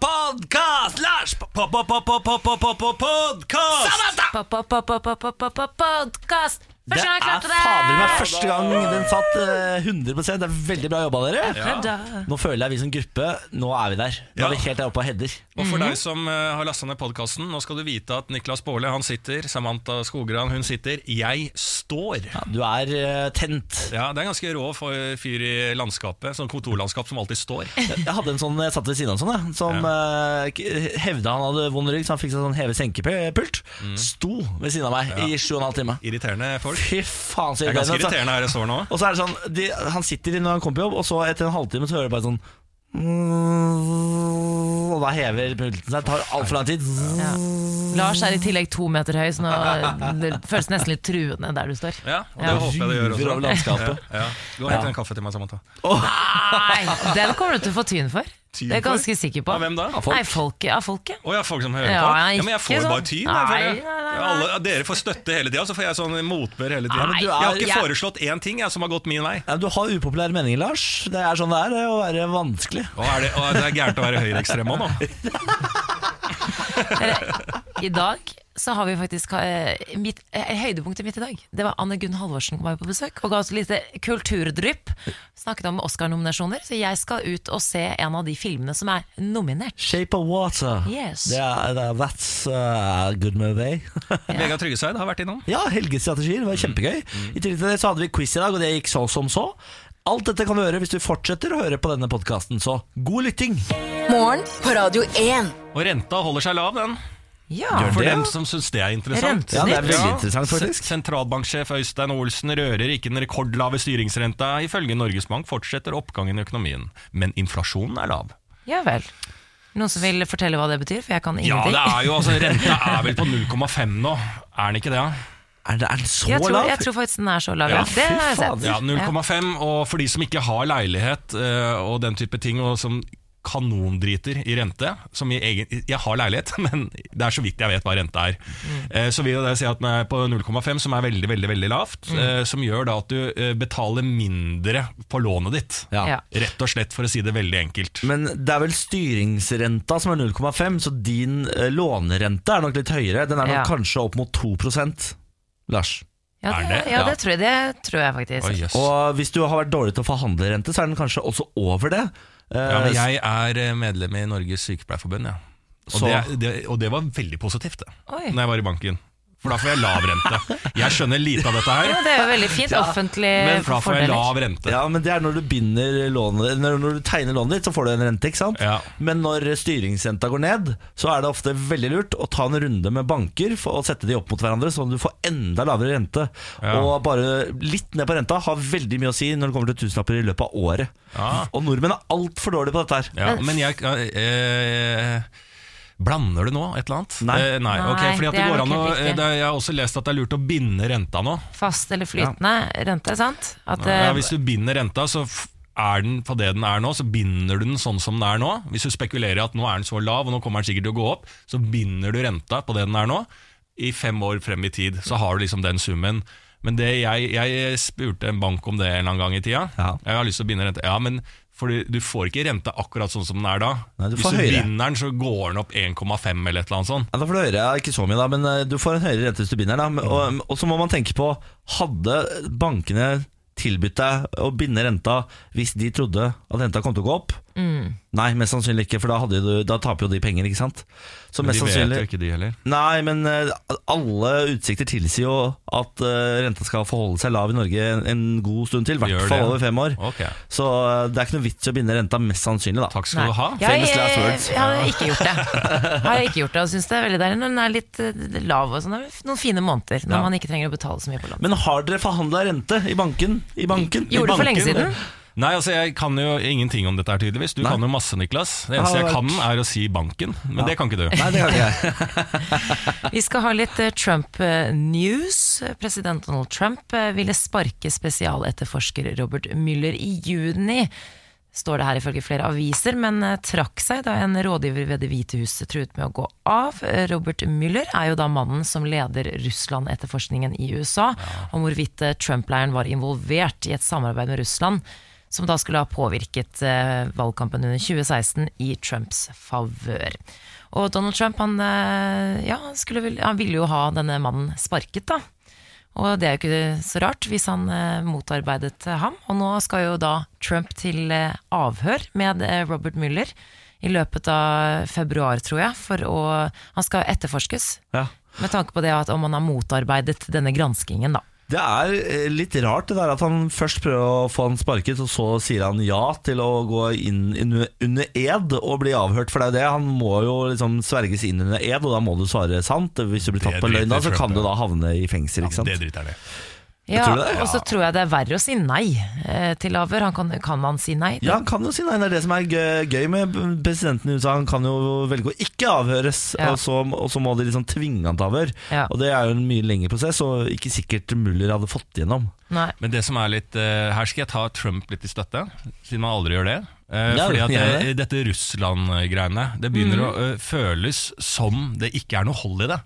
Podkast! Lars! Podkast! Podkast! Det er fader meg første gang den satt eh, 100 Det er veldig bra jobba, dere. Nå føler jeg vi som gruppe Nå er vi der. Nå er vi helt der oppe og header. Og for Mhm. deg som eh, har lasta ned podkasten, nå skal du vite at Niklas Baarli han sitter, Samantha Skogran hun sitter, jeg står. Ja, du er eh, tent. Ja, Det er ganske rå for fyr i landskapet, sånn kontorlandskap som alltid står. Jeg hadde en sånn, jeg satt ved siden av en sånn, jeg, som eh, k- hevda han hadde vond rygg, så han fikk seg sånn heve-senke-pult. Sto ved siden av meg i sju og en halv time. Irriterende folk. Fy faen, så Det er ganske irriterende. irriterende her jeg står nå. Og så er det sånn de, Han sitter når han kommer på jobb, og så etter en halvtime så hører du bare sånn Og da hever pulten seg. Tar altfor lang tid. Ja. Lars er i tillegg to meter høy, så nå det føles nesten litt truende der du står. Ja, og det Ja. håper jeg det gjør også. Ja, ja. Gå og hent en kaffe til meg, Samantha. Nei, den kommer du til å få tyn for. Tyn Det er jeg ganske sikker på. Av hvem da? Av folk? Nei, folket. Av folket. Å ja, folk som hører Ja, på? ja, Ja, men jeg får sånn. bare tyn. Nei, føler. nei, nei, Alle, dere får støtte hele tida, så får jeg sånn motbør hele tida. Nei, du Jeg har er- ikke jeg- foreslått én ting jeg, som har gått min vei. Ja, du har upopulære meninger, Lars. Det er sånn det er det å være vanskelig. Og, er det, og det er gærent å være høyreekstrem òg nå. I dag så har vi faktisk eh, mitt, eh, Høydepunktet mitt i dag Det var Anne Gunn Halvorsen kom her på besøk og ga oss et lite kulturdrypp. Snakket om Oscar-nominasjoner, så jeg skal ut og se en av de filmene som er nominert. Shape of Water. Yes. Er, that's a good movie. Vegard Tryggeseid har vært innom. ja, helgestrategier. Det var kjempegøy. I tillegg til det så hadde vi quiz i dag, og det gikk så som så. Alt dette kan du høre hvis du fortsetter å høre på denne podkasten, så god lytting. Morgen på Radio 1. Og renta holder seg lav, den. Ja, For det, dem ja? som syns det er interessant. Ja, det er veldig interessant, faktisk. Sentralbanksjef Øystein Olsen rører ikke den rekordlave styringsrenta. Ifølge Norges Bank fortsetter oppgangen i økonomien, men inflasjonen er lav. ja vel. Noen som vil fortelle hva det betyr? For jeg kan Ja, det er jo, altså Renta er vel på 0,5 nå, er den ikke det? Ja? Er, det, er den så jeg, tror, lav? jeg tror faktisk den er så lav. Ja, Ja, det har jeg sett. Ja, 0,5, og for de som ikke har leilighet eh, og den type ting, og som kanondriter i rente som i egen, Jeg har leilighet, men det er så vidt jeg vet hva rente er. Eh, så vil jeg si at den er på 0,5, som er veldig veldig, veldig lavt, eh, som gjør da at du eh, betaler mindre på lånet ditt. Ja. Rett og slett, for å si det veldig enkelt. Men det er vel styringsrenta som er 0,5, så din eh, lånerente er nok litt høyere. Den er nok Ja. kanskje opp mot 2% Lars. Ja, Er det, det? ja, Ja. det, tror jeg, det tror jeg faktisk. Oh, yes. Og hvis du har vært dårlig til å forhandle rente, så er den kanskje også over det. Eh, ja, men jeg er eh, medlem i Norges Sykepleierforbund, ja. Og, det, det, og det var veldig positivt, det, Oi. når jeg var i banken. For da får jeg lav rente. Jeg skjønner lite av dette her. Ja, det er jo veldig fint. Offentlig Men for da får jeg lav rente. Ja, men det er når du binder lånet Når, når du tegner lånet ditt, så får du en rente, ikke sant? Ja. Men når styringsrenta går ned, så er det ofte veldig lurt å ta en runde med banker for å sette de opp mot hverandre, sånn at du får enda lavere rente. Ja. Og bare litt ned på renta har veldig mye å si når det kommer til tusenlapper i løpet av året. Ja. Og nordmenn er altfor dårlige på dette her. Ja, men jeg eh, Blander du nå et eller annet? Nei. Eh, nei. Nei, ok, fordi at det det går an å, riktig. det, Jeg har også lest at det er lurt å binde renta nå. Fast eller flytende rente, sant? At, Ja, eh, hvis du binder renta, så er den på det den er nå, så binder du den sånn som den er nå. Hvis du spekulerer i at nå er den så lav, og nå kommer den sikkert til å gå opp, så binder du renta på det den er nå, i fem år frem i tid. Så har du liksom den summen. Men det jeg, jeg spurte en bank om det en eller annen gang i tida. Ja. Jeg har lyst til å binde renta. Ja, men fordi du får ikke rente akkurat sånn som den er da. Nei, du Hvis du høyere. binder den, så går den opp 1,5 eller et eller annet sånt. Ja, da får du høre, ja, ikke så mye da, men eh, du får en høyere rente hvis du binder. Da. Og, og så må man tenke på, hadde bankene tilbudt deg å binde renta hvis de trodde at renta kom til å gå opp? Nei, mest sannsynlig ikke, for da, hadde du, da taper jo de penger, ikke sant? Så Men mest de vet sannsynlig jo ikke de heller. Nei, men eh, alle utsikter tilsier jo at eh, renta skal forholde seg lav i Norge en, en god stund til, i Gjør hvert fall det. over fem år. Ok, Så eh, det er ikke noe vits i å binde renta, mest sannsynlig, da. takk skal Nei. du ha. Jeg, Famous last jeg, words. jeg har ikke gjort det. Har jeg ikke gjort det Og syns det er veldig deilig når den er litt eh, lav. Og sånn. Det er noen fine måneder når Ja. man ikke trenger å betale så mye på lån. Men har dere forhandla rente i banken? I banken? Gjorde det for lenge siden. Nei, altså Jeg kan jo ingenting om dette her tydeligvis. Du Nei. kan jo masse, Niklas. Det eneste Jeg kan, er å si banken. Men det kan ikke du. Nei, det kan ikke jeg. Vi skal ha litt eh, Trump-news. President Donald Trump eh, ville sparke spesialetterforsker Robert Mueller i juni. Står det her ifølge flere aviser, men eh, trakk seg da en rådgiver ved Det hvite huset truet med å gå av. Eh, Robert Mueller er jo da mannen som leder Russland-etterforskningen i USA, om hvorvidt eh, Trump-leiren var involvert i et samarbeid med Russland som da skulle ha påvirket eh, valgkampen under 2016 i Trumps favør. Og Donald Trump han, eh, ja, skulle han ville jo ha denne mannen sparket, da. Og det er jo ikke så rart hvis han eh, motarbeidet ham. Og nå skal jo da Trump til avhør med Robert Mueller i løpet av februar, tror jeg. For å Han skal etterforskes Ja. med tanke på det at om han har motarbeidet denne granskingen, da. Det er eh, litt rart det der at han først prøver å få han sparket, og så sier han ja til å gå inn under ed og bli avhørt. For det er jo det, han må jo liksom sverges inn under ed, og da må du svare sant. Hvis du blir tatt på løgn, da, så kan du da havne i fengsel. ikke sant? Det driter jeg i. Ja, tror det, Og så tror jeg det er verre å si nei eh, til. Han kan, kan han si nei? Ja, han kan jo si nei. Det er det som er gøy, gøy med presidenten i USA. Han kan jo velge å ikke avhøres, Ja. og, så, og så må de liksom tvinge han til avhør. Ja. Og det er jo en mye lengre prosess, og ikke sikkert Muller hadde fått igjennom. Nei. Men det som er litt eh, Her skal jeg ta Trump litt i støtte, siden man aldri gjør det. Eh, Ja, fordi at det, dette Russland-greiene Det begynner å eh, føles som det ikke er noe hold i det.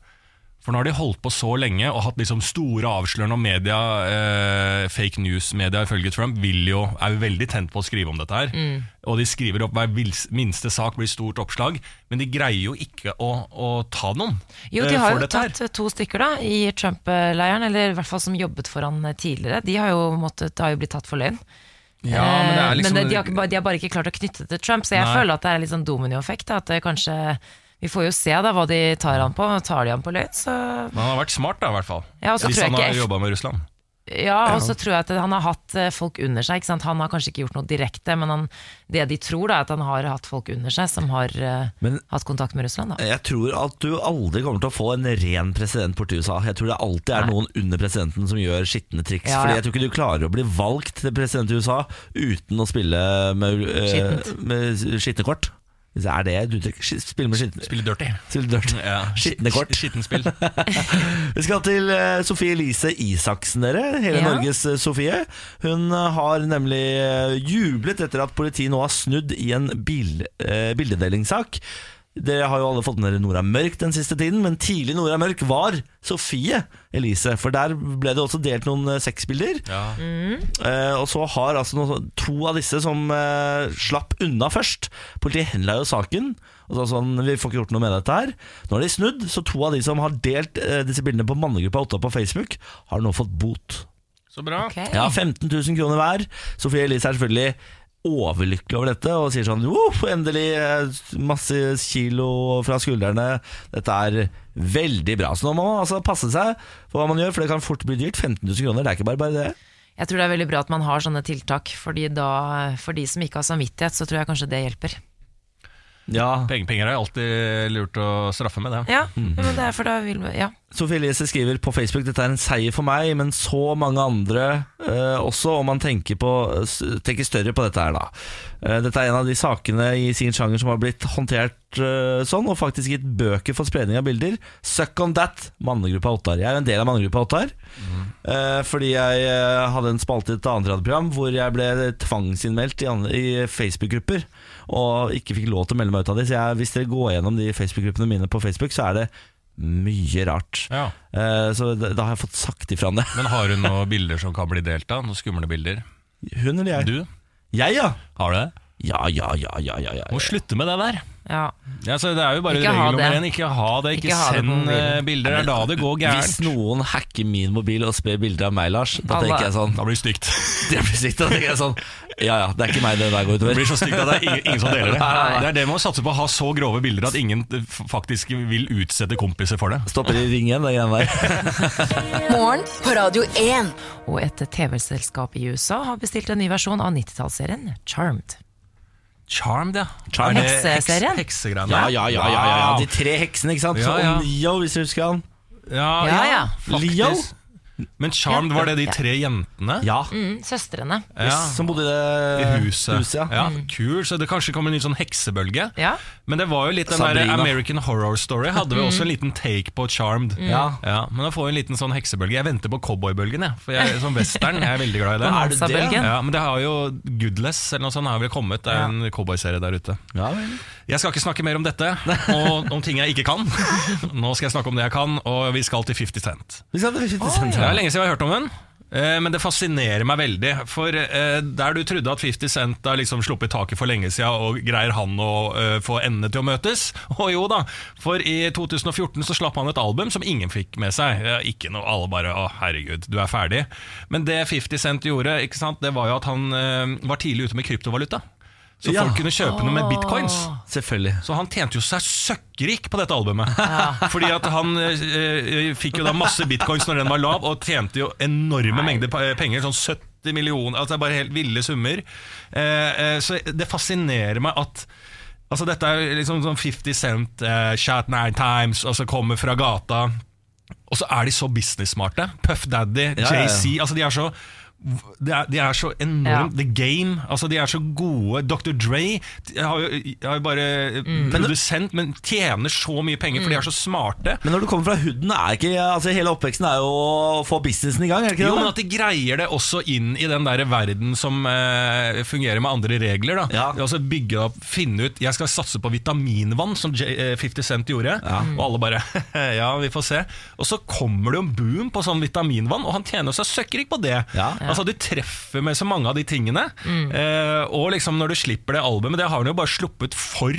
For nå har de holdt på så lenge og hatt liksom store avslørende om media, eh, fake news-media ifølge Trump, vil jo, er jo veldig tent på å skrive om dette her. Og de skriver opp hver minste sak blir stort oppslag, men de greier jo ikke å, å ta noen Jo, eh, de har for jo dette her. tatt to stykker da i Trump-leiren, eller i hvert fall som jobbet for han tidligere. De har jo, måttet, har jo blitt tatt for løgn. Ja, men det Eh, er liksom men de, har bare- de har bare ikke klart å knytte det til Trump, så jeg Nei. føler at det er litt sånn dominoeffekt. At det kanskje Vi får jo se da hva de tar han på. Tar de han på løgn, så Men han har vært smart, da, i hvert fall. Ja, Hvis han har jobba med Russland. Ja, og så tror jeg at han har hatt eh, folk under seg. Ikke sant? Han har kanskje ikke gjort noe direkte, men han, det de tror, da, er at han har hatt folk under seg som har eh, Men- hatt kontakt med Russland. Da. Jeg tror at du aldri kommer til å få en ren president borti USA. Jeg tror det alltid er Nei. noen under presidenten som gjør skitne triks. Ja, Fordi jeg tror ikke du klarer å bli valgt til president i USA uten å spille med, eh, med skitne kort. Hvis det er det du tenker. Spille med skitne Spille dirty. Spille Ja. Skitne kort. Skittenspill. Vi skal til eh, Sofie Elise Isaksen, dere. Hele Ja. Norges eh, Sofie. Hun eh, har nemlig jublet etter at politiet nå har snudd i en bil, eh, bildedelingssak. Dere har jo alle fått med dere Nora Mørk den siste tiden, men tidlig Nora Mørk var Sofie Elise. For der ble det også delt noen eh, sexbilder. Ja. Eh, og så har altså noe, to av disse som eh, slapp unna først. Politiet henla jo saken. Og så sånn, vi får ikke gjort noe med dette her Nå har de snudd, så to av de som har delt eh, disse bildene på mannegruppa Otta på Facebook, har nå fått bot. Så bra. Okay. Ja, 15 000 kroner hver. Sofie Elise er selvfølgelig overlykkelig over dette og sier sånn «Woff, Endelig eh, masse kilo fra skuldrene. Dette er veldig bra. Så nå må man altså passe seg for hva man gjør, for det kan fort bli dyrt. 15 000 kroner, det er ikke bare bare det. Jeg tror det er veldig bra at man har sånne tiltak, Fordi da, for de som ikke har samvittighet, så tror jeg kanskje det hjelper. Ja, Penger, penger er alltid lurt å straffe med det. Ja, men det er for da vil vi Ja. Sofie Elise skriver på Facebook Dette er en seier for meg, men så mange andre eh, også, om man tenker, på, tenker større på dette her da. Eh, dette er en av de sakene i sin sjanger som har blitt håndtert eh, sånn, og faktisk gitt bøker for spredning av bilder. Suck on that, mannegruppa Ottar. Jeg er en del av mannegruppa Ottar, eh, fordi jeg eh, hadde en spalte i et annet radioprogram hvor jeg ble tvangsinnmeldt i, i Facebook-grupper, og ikke fikk lov til å melde meg ut av de. Så jeg, hvis dere går gjennom de Facebook-gruppene mine på Facebook, så er det mye rart. Ja. Eh, Så da, da har jeg fått sagt ifra om det. Men har hun noen bilder som kan bli delt av? Noen skumle bilder? Hun eller jeg? Du? Jeg, ja. Har du det? Ja, ja, ja, ja, ja, ja. Må slutte med det der. ja. Ja, så det er jo bare Ikke regel nummer én. Ikke ha det. Ikke, Ikke send det eh, bilder. Det er da det går Hvis noen hacker min mobil og sprer bilder av meg, Lars, da tenker jeg sånn Da blir det stygt. Det blir stygt, da tenker jeg sånn Ja ja, det er ikke meg det der går utover. Det blir så stygt at det er ingen, ingen som deler det. Det er det med å satse på å ha så grove bilder at ingen eh, faktisk vil utsette kompiser for det. Stopper i ringen, det greiene der. Morgen på Radio 1. Og et TV-selskap i USA har bestilt en ny versjon av 90-tallsserien Charmed. Charmed, ja. Charmed. Er det Hekseserien? Heks. Ja, ja, ja, ja, ja, ja. De tre heksene, ikke sant? Ja, ja. Så Leo, hvis du husker han. Ja, Ja, ja. faktisk. Leo? Men Charmed, var det de tre jentene? Ja. Mm, søstrene. Ja. Som bodde i I det huset. ja. ja. Kul, så det kanskje kommer en ny sånn heksebølge. Ja. Men det var jo litt den der American Horror Story. Hadde vi også en liten take på Charmed. Ja. Ja, men da får vi en liten sånn heksebølge. Jeg venter på cowboybølgen, jeg. For jeg, som western jeg er veldig glad i det. Er det det? Men det har jo Goodless eller noe sånt har vel kommet. Det er en cowboyserie der ute. Ja, vel. Jeg skal ikke snakke mer om dette, og om ting jeg ikke kan. Nå skal jeg snakke om det jeg kan, og vi skal til 50 Cent. Vi skal til 50 Cent. Det er lenge siden jeg har hørt om den. Eh, Men det fascinerer meg veldig. For eh, der du trodde at 50 Cent har liksom sluppet taket for lenge siden, og greier han å eh, få endene til å møtes? Og jo da, for i 2014 så slapp han et album som ingen fikk med seg. Ikke noe, Alle bare 'Å, herregud, du er ferdig'. Men det 50 Cent gjorde, ikke sant, det var jo at han var tidlig ute med kryptovaluta. Så Ja. folk kunne kjøpe noe med bitcoins. Selvfølgelig. Så han tjente jo seg søkkrik på dette albumet. Fordi at han eh, eh, fikk jo da masse bitcoins når den var lav, og tjente jo enorme mengder penger. Sånn 70 millioner, altså bare helt ville summer. Eh, eh, så det fascinerer meg at Altså Dette er liksom sånn 50 Cent, eh, Chat Nine Times, altså kommer fra gata. Og så er de så business-smarte. Puff Daddy, Ja, ja, ja. JC. Altså de er så de er, de er så enormt The Game, altså de er så gode. Dr. Dre har jo, har jo bare Mm. produsent, men tjener så mye penger, for de er så smarte. Men når du kommer fra hooden, er ikke altså Hele oppveksten er jo å få businessen i gang, er det ikke Jo, det? men at de greier det også inn i den der verden som eh, fungerer med andre regler. Da. Ja. Altså bygge opp, finne ut Jeg skal satse på vitaminvann, som J eh, 50 Cent gjorde. Ja. Og alle bare Ja, vi får se. Og så kommer det jo en boom på sånn vitaminvann, og han tjener seg søkkrik på det. Ja. Altså Du treffer med så mange av de tingene. Eh, og liksom når du slipper det albumet Det har han jo bare sluppet for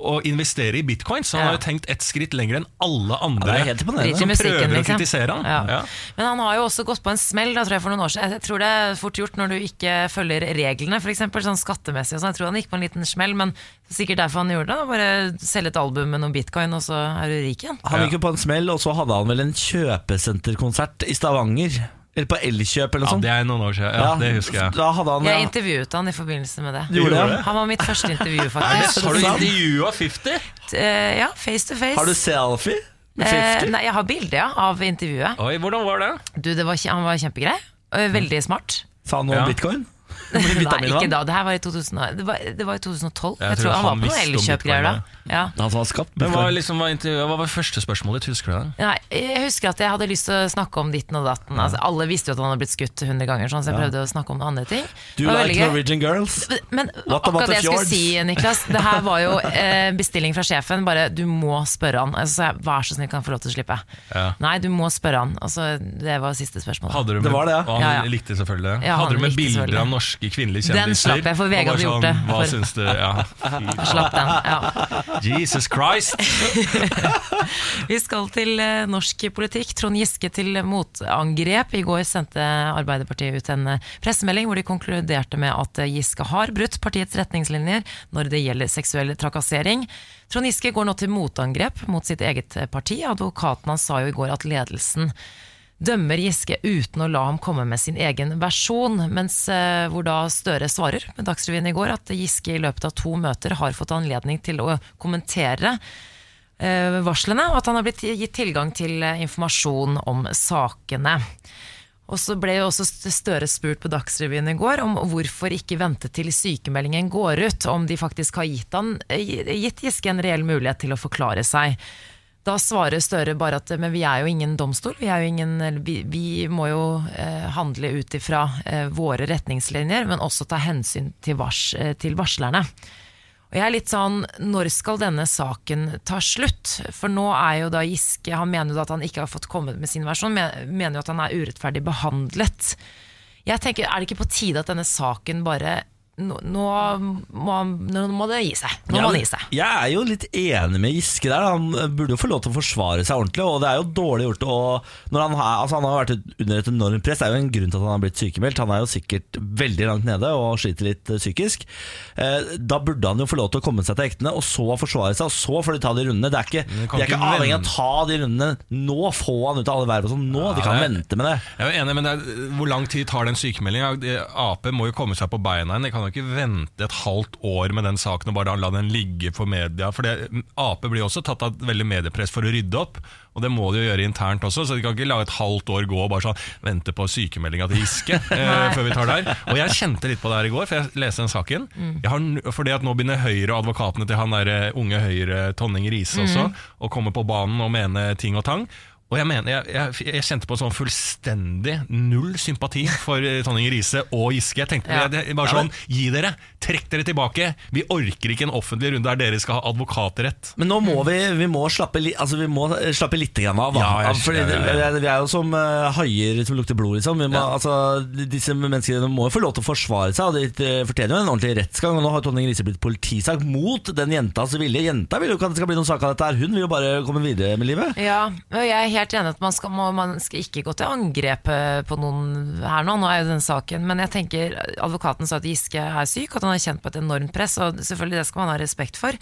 å investere i bitcoin, så han Ja. har jo tenkt ett skritt lenger enn alle andre i som musikken, prøver å liksom. kritisere han. Ja. Ja. Men han har jo også gått på en smell da, tror jeg, for noen år siden. Jeg tror det er fort gjort når du ikke følger reglene, f.eks. sånn skattemessig. Og sånn. Jeg tror han gikk på en liten smell, men er sikkert derfor han gjorde det. da. Bare selge et album med noen bitcoin, og så er du rik igjen. Han gikk jo på en smell, og så hadde han vel en kjøpesenterkonsert i Stavanger. Eller på Elkjøp eller noe sånt. Ja, det er noen år siden. Ja, det husker jeg. Da hadde han Jeg intervjuet han i forbindelse med det. Du gjorde det? Han var mitt første intervju, faktisk. Har du intervjua 50? Eh, Ja, face to face. Har du selfie? Med Eh, 50? nei, jeg har bilde ja, av intervjuet. Oi, hvordan var det? Du, det var, kje- Han var kjempegrei. eh, Veldig smart. Sa han noe Ja. om bitcoin? Nei, ikke da. Det her var i 2000, det var, det var i 2012. Jeg Jeg, tror tror han han var på noen Elkjøp-greier da. Ja. Han skapt Men hva, liksom, hva var første spørsmålet ditt? Husker du det? Nei, jeg husker at jeg hadde lyst til å snakke om ditten og datten. Altså, alle visste jo at han hadde blitt skutt 100 ganger, sånn, så jeg prøvde å snakke om andre ting. Do you like. Norwegian girls? Men akkurat det jeg skulle si, Niklas Det her var jo eh, bestilling fra sjefen. Bare du må spørre han. Altså, Vær så snill, kan jeg få lov til å slippe? Ja. Nei, du må spørre han. Altså, det var siste spørsmål. Hadde du med, Det var det, ja. Og han Ja, ja. likte selvfølgelig det. Ja, han Hadde du med bilder av norske kvinnelige Den slapp jeg, for Og hadde gjort det. Hva For- syns du? Ja. Slapp den. Ja. Jesus Christ! Vi skal til eh, norsk politikk. Trond Giske til motangrep. I går sendte Arbeiderpartiet ut en eh, pressemelding hvor de konkluderte med at eh, Giske har brutt partiets retningslinjer når det gjelder seksuell trakassering. Trond Giske går nå til motangrep mot sitt eget parti. Advokaten hans sa jo i går at ledelsen dømmer Giske uten å la ham komme med sin egen versjon, mens eh, hvor da Støre svarer med Dagsrevyen i går at Giske i løpet av to møter har fått anledning til å kommentere eh, varslene, og at han har blitt gitt tilgang til eh, informasjon om sakene. Og så ble jo også Støre spurt på Dagsrevyen i går om hvorfor ikke vente til sykemeldingen går ut, om de faktisk har gitt, han, gitt Giske en reell mulighet til å forklare seg. Da svarer Støre bare at men vi er jo ingen domstol, vi, jo ingen, vi, vi må jo eh, handle ut ifra eh, våre retningslinjer, men også ta hensyn til, vars, eh, til varslerne. Og jeg er litt sånn, Når skal denne saken ta slutt? For nå er jo da Giske Han mener jo at han ikke har fått kommet med sin versjon, men mener jo at han er urettferdig behandlet. Jeg tenker, Er det ikke på tide at denne saken bare Nå, nå, må, nå må det gi seg. Nå må han gi seg. Jeg er jo litt enig med Giske der. Han burde jo få lov til å forsvare seg ordentlig. Og det er jo dårlig gjort å når han, har, altså han har vært under et enormt press. Det er jo en grunn til at han har blitt sykemeldt. Han er jo sikkert veldig langt nede og sliter litt eh, psykisk. Eh, Da burde han jo få lov til å komme seg til hektene, og så forsvare seg, og så får de ta de rundene. Det er ikke, de er ikke avhengig av å ta de rundene nå, få han ut av alle verv og sånn nå. De kan Ja, vente med det. Jeg er enig, men det er, Hvor lang tid tar den sykemeldinga? Ap må jo komme seg på beina igjen. De kan jo ikke vente et halvt år med den saken og bare la den ligge for media. For det, Ap blir også tatt av veldig mediepress for å rydde opp, og det må de jo gjøre internt også. Så de kan ikke la et halvt år gå og bare sånn vente på sykemeldinga til Giske eh, før vi tar der. Og jeg kjente litt på det her i går, for jeg leste den saken. Jeg har, fordi at nå begynner Høyre og advokatene til han der eh, unge Høyre Tonning Riise også å komme på banen og mene ting og tang. Og jeg mener, jeg, jeg, jeg kjente på sånn fullstendig null sympati for eh, Tonning Riise og Giske. Jeg tenkte Ja. det, det, bare sånn, gi dere, trekk dere tilbake. Vi orker ikke en offentlig runde der dere skal ha advokatrett. Men nå må vi, vi må slappe, li, altså vi må slappe litt grann av. Ja, jeg- Fordi ja, ja, ja. Vi er jo som uh, haier som lukter blod. Liksom. Vi må, altså, disse menneskene må jo få lov til å forsvare seg, og de fortjener jo en ordentlig rettsgang. Og nå har Tonning Riise blitt politisak mot den jentas vilje. Jenta vil jo ikke at det skal bli noen sak av dette her. Hun vil jo bare komme videre med livet. Ja, og jeg er helt enig at man skal, må, man skal ikke gå til angrep eh, på noen her nå. Nå er jo den saken, men jeg tenker advokaten sa at Giske er syk, at han er kjent på et enormt press, og selvfølgelig det skal man ha respekt for.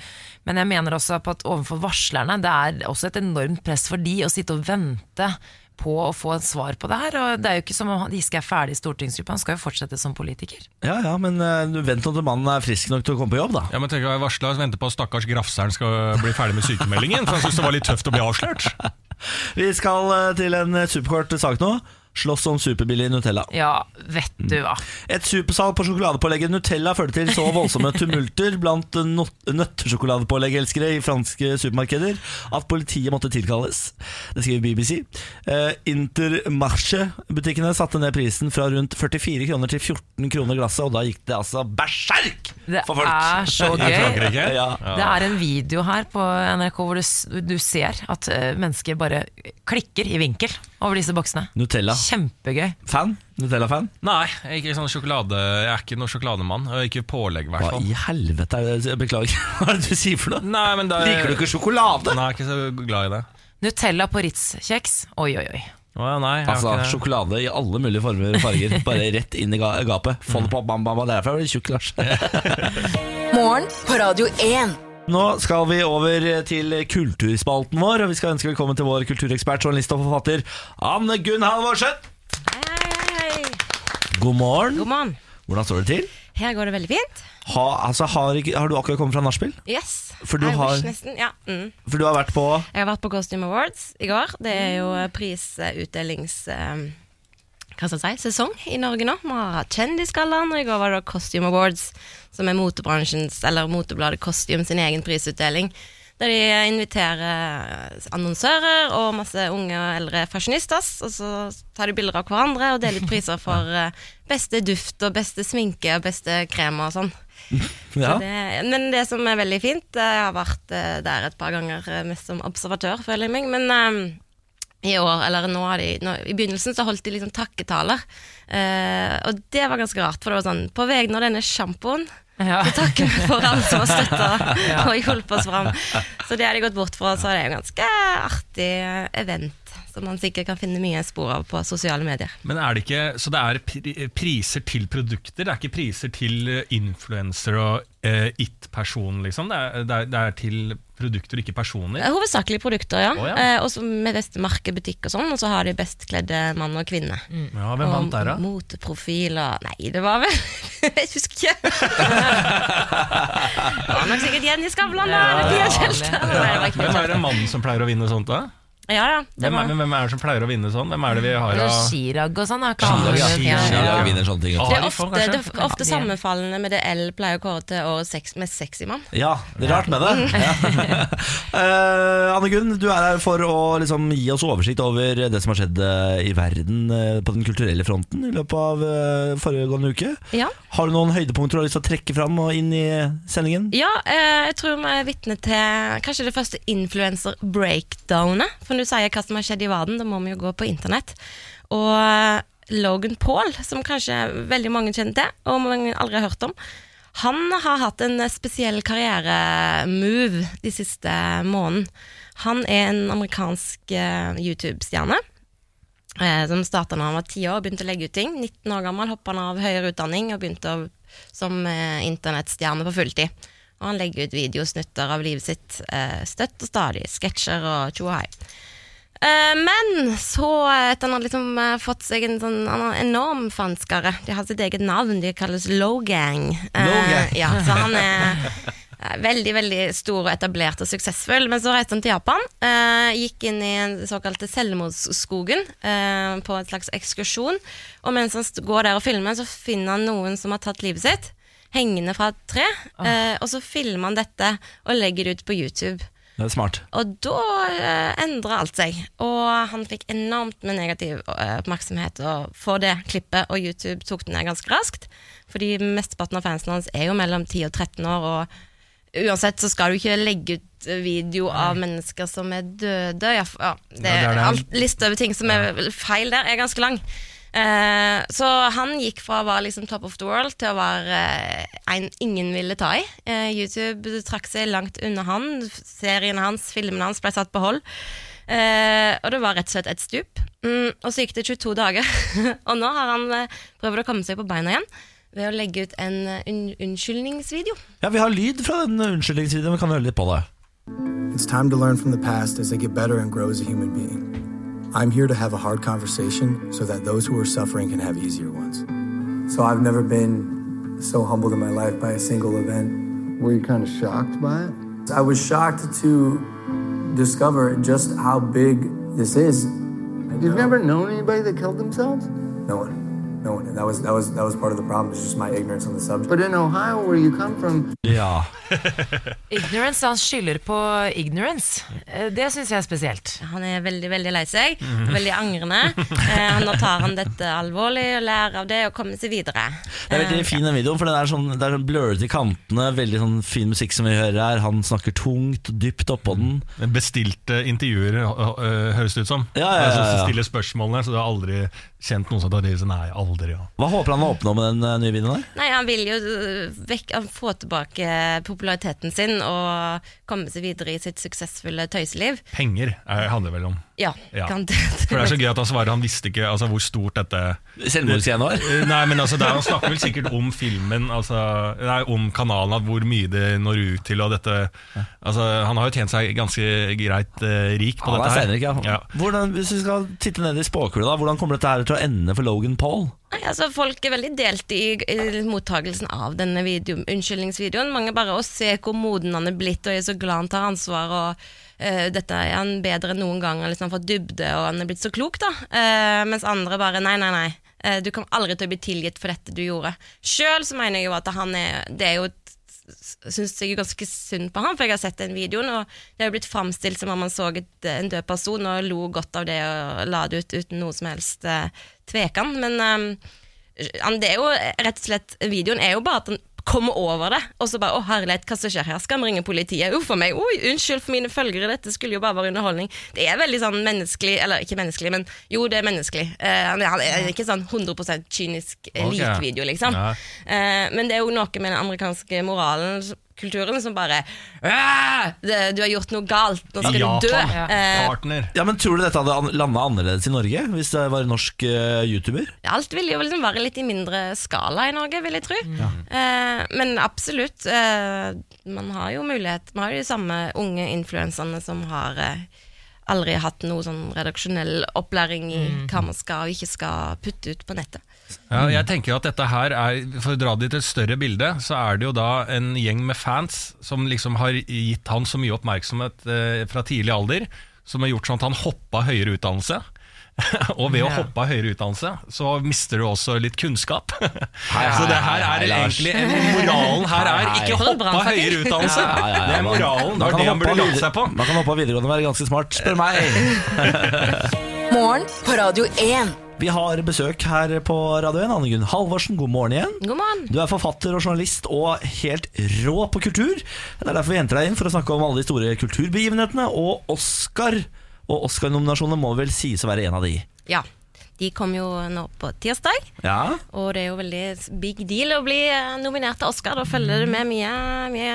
Men jeg mener også på at overfor varslerne, det er også et enormt press for de å sitte og vente på å få et svar på det her. Og det er jo ikke som om Giske er ferdig i stortingsgruppa, han skal jo fortsette som politiker. Ja, ja, men uh, vent til mannen er frisk nok til å komme på jobb, da. Ja, men tenk å varsle og vente på at stakkars Grafseren skal bli ferdig med sykemeldingen, for han syns det var litt tøft å bli avslørt. Vi skal eh, til en superkort sak nå. Slåss om superbillig Nutella. Ja, vet du hva. Et supersalg på sjokoladepålegget Nutella førte til så voldsomme tumulter blant nøttesjokoladepåleggelskere i franske supermarkeder at politiet måtte tilkalles. Det skriver BBC. Eh, Intermarché-butikkene satte ned prisen fra rundt 44 kroner til 14 kroner glasset, og da gikk det altså berserk for folk. Det er så gøy. Ja. Det er en video her på NRK hvor du, du ser at eh, mennesker bare klikker i vinkel over disse boksene. Nutella. Kjempegøy. Fan? Nutella-fan? Nei, jeg er ikke sånn sjokolade Jeg er ikke noen sjokolademann. Og ikke pålegg, i hvert Hva fall. i helvete er det? Beklager, hva er det du sier for noe? Nei, men det Liker du ikke sjokolade? Nei, jeg er ikke så glad i det. Nutella på Ritz-kjeks. Oi, oi, oi. Å, ja, nei, jeg Altså, ikke det. Sjokolade i alle mulige former og farger. Bare rett inn i ga gapet. Få det på, bam, bam, bam. Derfor er du tjukk, Lars. Morgen på Radio 1. Nå skal vi over til kulturspalten vår, og vi skal ønske velkommen til vår kulturekspert, journalist og forfatter Anne Gunn Halvorsen. God morgen. God morgen. Hvordan står det til? Her går det veldig fint. Ha, altså, har, har du akkurat kommet fra nachspiel? Yes. For du har- nesten. Ja. Mm. For du har vært på Jeg har vært på Costume Awards i går. Det er jo prisutdelings... eh, hva skal jeg si, sesong i Norge nå. Vi har hatt Kjendisgallaen, og i går var det Costume Awards, som er motebransjens, eller motebladet Costume sin egen prisutdeling. Der de inviterer annonsører og masse unge og eldre fasjonistas, og så tar de bilder av hverandre og deler ut priser for eh, beste duft og beste sminke og beste krem og sånn. ja. Så Det, men det som er veldig fint Jeg har vært eh, der et par ganger eh, mest som observatør, føler jeg meg. Men i år, eller nå de nå, I begynnelsen så holdt de liksom takketaler. Eh, og det var ganske rart, for det var sånn På vegne av denne sjampoen Ja. så takker vi for alle som har støtta og hjulpet oss fram. Så det har de gått bort fra, så det er jo en ganske artig event. Som man sikkert kan finne mye spor av på sosiale medier. Men er det ikke Så det er priser til produkter? Det er ikke priser til eh, influencer og eh, it-person, liksom? Det er, det, er, det er til produkter, ikke personer? Eh, Hovedsakelig produkter, ja. Oh, ja. Eh, og så med beste merkebutikk og sånn, og så har de best kledde mann og kvinne. Ja, Hvem vant der, da? Og moteprofil og Nei, det var vel Jeg husker ikke. det var nok sikkert Jenny Skavlan, da. ja, ja. Ikke Hvem er det mannen som pleier å vinne sånt, da? Ja, ja. Det Hvem er, hvem er det som pleier å vinne sånn? Hvem er det vi har av Chirag og sånn. ikke Chirag, han- vinner sånne ting. Det er ofte, det er ofte sammenfallende med det L pleier å kåre til årets sex, med sexy mann. Ja, det er rart med det. Ja. Eh, Anne Gunn, du er her for å liksom gi oss oversikt over det som har skjedd eh, i verden eh, på den kulturelle fronten i løpet av eh, foregående uke. Ja. Har du noen høydepunkter du har lyst til å trekke fram og inn i sendingen? Ja, eh, jeg tror vi er vitne til kanskje det første influencer-breakdownet. For du sier hva som har skjedd i verden, da må vi jo gå på internett. Og eh, Logan Paul, som kanskje veldig mange kjenner til, og mange aldri har hørt om, han har hatt en spesiell karrieremove de siste månedene. Han er en amerikansk eh, YouTube-stjerne. Eh, som starta da han var ti år og begynte å legge ut ting. 19 år gammel hoppa han av høyere utdanning og begynte å, som eh, internettstjerne på fulltid. Og han legger ut videosnutter av livet sitt eh, støtt og stadig. Sketsjer og tjo og hei. Eh, men så, etter han har liksom eh, fått seg en sånn enorm fanskare De har sitt eget navn, de kalles Logang. Eh, Logang. ja, så han er eh, veldig veldig stor og etablert og suksessfull. Men så reiste han til Japan. eh, gikk inn i den såkalte selvmordsskogen eh, på en slags ekskursjon. Og mens han går der og filmer, så finner han noen som har tatt livet sitt. Hengende fra et tre. eh, og så filmer han dette og legger det ut på YouTube. Det er smart. Og da uh, endra alt seg. Og han fikk enormt med negativ eh, oppmerksomhet og for det klippet, og YouTube tok det ned ganske raskt. Fordi mesteparten av fansen hans er jo mellom 10 og 13 år, og uansett så skal du ikke legge ut video av mennesker som er døde. Ja, ja, det, Ja, det er det. Alt liste over ting som er feil der, er ganske lang. Eh, så han gikk fra å være liksom top of the world til å være eh, en ingen ville ta i. Eh, YouTube trakk seg langt unna han. Seriene hans, filmene hans ble satt på hold. Eh, og det var rett og slett et stup. Mm, og så gikk det 22 dager, og nå har han eh, prøvd å komme seg på beina igjen ved å legge ut en un unnskyldningsvideo. Ja, Vi har lyd fra den unnskyldningsvideoen. Vi kan høre litt på det. It's time to learn from the past as I get better and grow as a human being. I'm here to have a hard conversation so that those who are suffering can have easier ones. So I've never been so humbled in my life by a single event. Were you kind of shocked by it? I was shocked to discover just how big this is. You've never known anybody that killed themselves? No one. No one. And that was that was that was part of the problem. It's just my ignorance on the subject. But in Ohio, where you come from, Ja. Ignorance, han skylder på ignorance. Eh, Det syns jeg er spesielt. Han er veldig veldig lei seg, veldig angrende. Eh, nå tar han dette alvorlig og lærer av det og kommer seg videre. Det er veldig fin den videoen, for den er sånn, det er sånn blurrete i kantene. Veldig sånn fin musikk som vi hører her. Han snakker tungt og dypt oppå den. Bestilte intervjuer, øh, høres det ut som. Ja, ja, ja, Altså, ja. som stiller spørsmålene, så du har aldri kjent noen som tar det i seg. Nei, aldri. Ja. Hva håper han å oppnå med den eh, nye videoen der? Nei, Han vil jo vekk, han få tilbake populariteten sin og komme seg videre i sitt suksessfulle tøyseliv. Penger er, handler vel om. Ja, Ja. kan For det er så gøy at han svarer han visste ikke altså, hvor stort dette Selvmordsscenen var? Eh, Nei, men altså, der, Han snakker vel sikkert om filmen, altså, nei, om kanalen, at hvor mye det når ut til. og dette altså, Han har jo tjent seg ganske greit eh, rik på Han er dette. her ja. Ja. Hvordan, hvis vi skal titte ned i spåkula, hvordan kommer dette her til å ende for Logan Paul? Nei, altså Folk er veldig delt i, i mottagelsen av denne video, unnskyldningsvideoen. Mange bare å se hvor moden han er blitt og er så glad han tar ansvar. og eh, Dette er han bedre enn noen gang. Han har liksom fått dybde og han er blitt så klok. da Uh, Mens andre bare nei, nei, nei. Uh, du kommer aldri til å bli tilgitt for dette du gjorde. Sjøl så mener jeg jo at han er Det er jo syns jeg er ganske synd på han, for jeg har sett den videoen, og det er jo blitt framstilt som om han så et, en død person og lo godt av det og la det ut uten noe som helst eh, tvekan. Men um, det er jo rett og slett Videoen er jo bare at han kommer over det, og så bare 'Å, herlighet, hva som skjer her? Skal vi ringe politiet?' Uff a meg. Oi, unnskyld for mine følgere, dette skulle jo bare være underholdning. Det er veldig sånn menneskelig, eller ikke menneskelig, men jo, det er menneskelig. Uh, han, er- ikke sånn 100 kynisk eh, Ok. lik video, liksom. Ja. Uh, men det er jo noe med den amerikanske moralen, kulturen, som bare det, Du har gjort noe galt, nå skal Japan, du dø. Ja. Eh, Ja, men Tror du dette hadde landa annerledes i Norge hvis det var en norsk uh, YouTuber? alt ville jo liksom være litt i mindre skala i Norge, vil jeg tro. Eh, men absolutt. Eh, man har jo mulighet Man har jo de samme unge influenserne som har eh, aldri hatt noe sånn redaksjonell opplæring i hva man skal og ikke skal putte ut på nettet. Ja, jeg tenker at dette her er For å dra det til et større bilde, så er det jo da en gjeng med fans som liksom har gitt han så mye oppmerksomhet eh, fra tidlig alder, som har gjort sånn at han hoppa høyere utdannelse. og ved å hoppe av høyere utdannelse, så mister du også litt kunnskap. så det her er egentlig Moralen her er ikke hoppe av høyere utdannelse! Ja, ja, ja, Det er moralen. Det er kan det han burde lagt seg på. Man kan hoppe av videregående og være ganske smart, spør meg. Morgen på Radio 1. Vi har besøk her på Radio 1. Anne Gunn Halvorsen, god morgen igjen. God morgen! Du er forfatter og journalist og helt rå på kultur. Det er derfor vi henter deg inn for å snakke om alle de store kulturbegivenhetene og Oscar. Og Oscar-nominasjonene må vel sies å være en av de. Ja. De kom jo nå på tirsdag, Ja, og det er jo veldig big deal å bli nominert til Oscar. Da følger det med mye, mye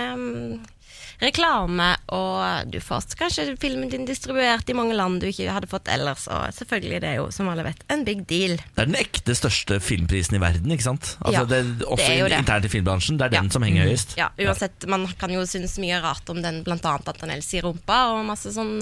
reklame, og du får kanskje filmen din distribuert i mange land du ikke hadde fått ellers. Og selvfølgelig det er jo, som alle vet, en big deal. Det er den ekte største filmprisen i verden, ikke sant? Altså, Ja, det, også det er internt i filmbransjen. Det er den Ja. som henger høyest. Ja, uansett, Man kan jo synes mye rart om den, blant annet at han elsker rumpa, og masse sånn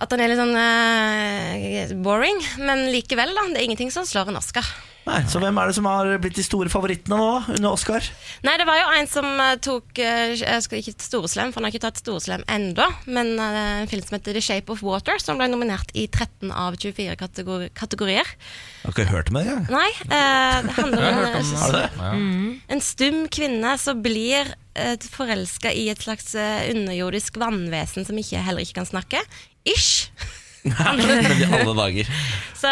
At han er litt sånn uh, boring, men likevel, da. Det er ingenting som slår en Oscar. Nei, Så hvem er det som har blitt de store favorittene nå under Oscar? Nei, det var jo en som eh, tok eh, Jeg skal ikke Storeslem, for han har ikke tatt Storeslem ennå. Men eh, en film som heter The Shape of Water, som ble nominert i 13 av 24 kategori kategorier. Jeg har ikke hørt om det engang. Nei, eh, det handler om en, det? det? en stum kvinne som blir eh, forelska i et slags underjordisk vannvesen som ikke, heller ikke kan snakke. Ish. Men i alle dager. Så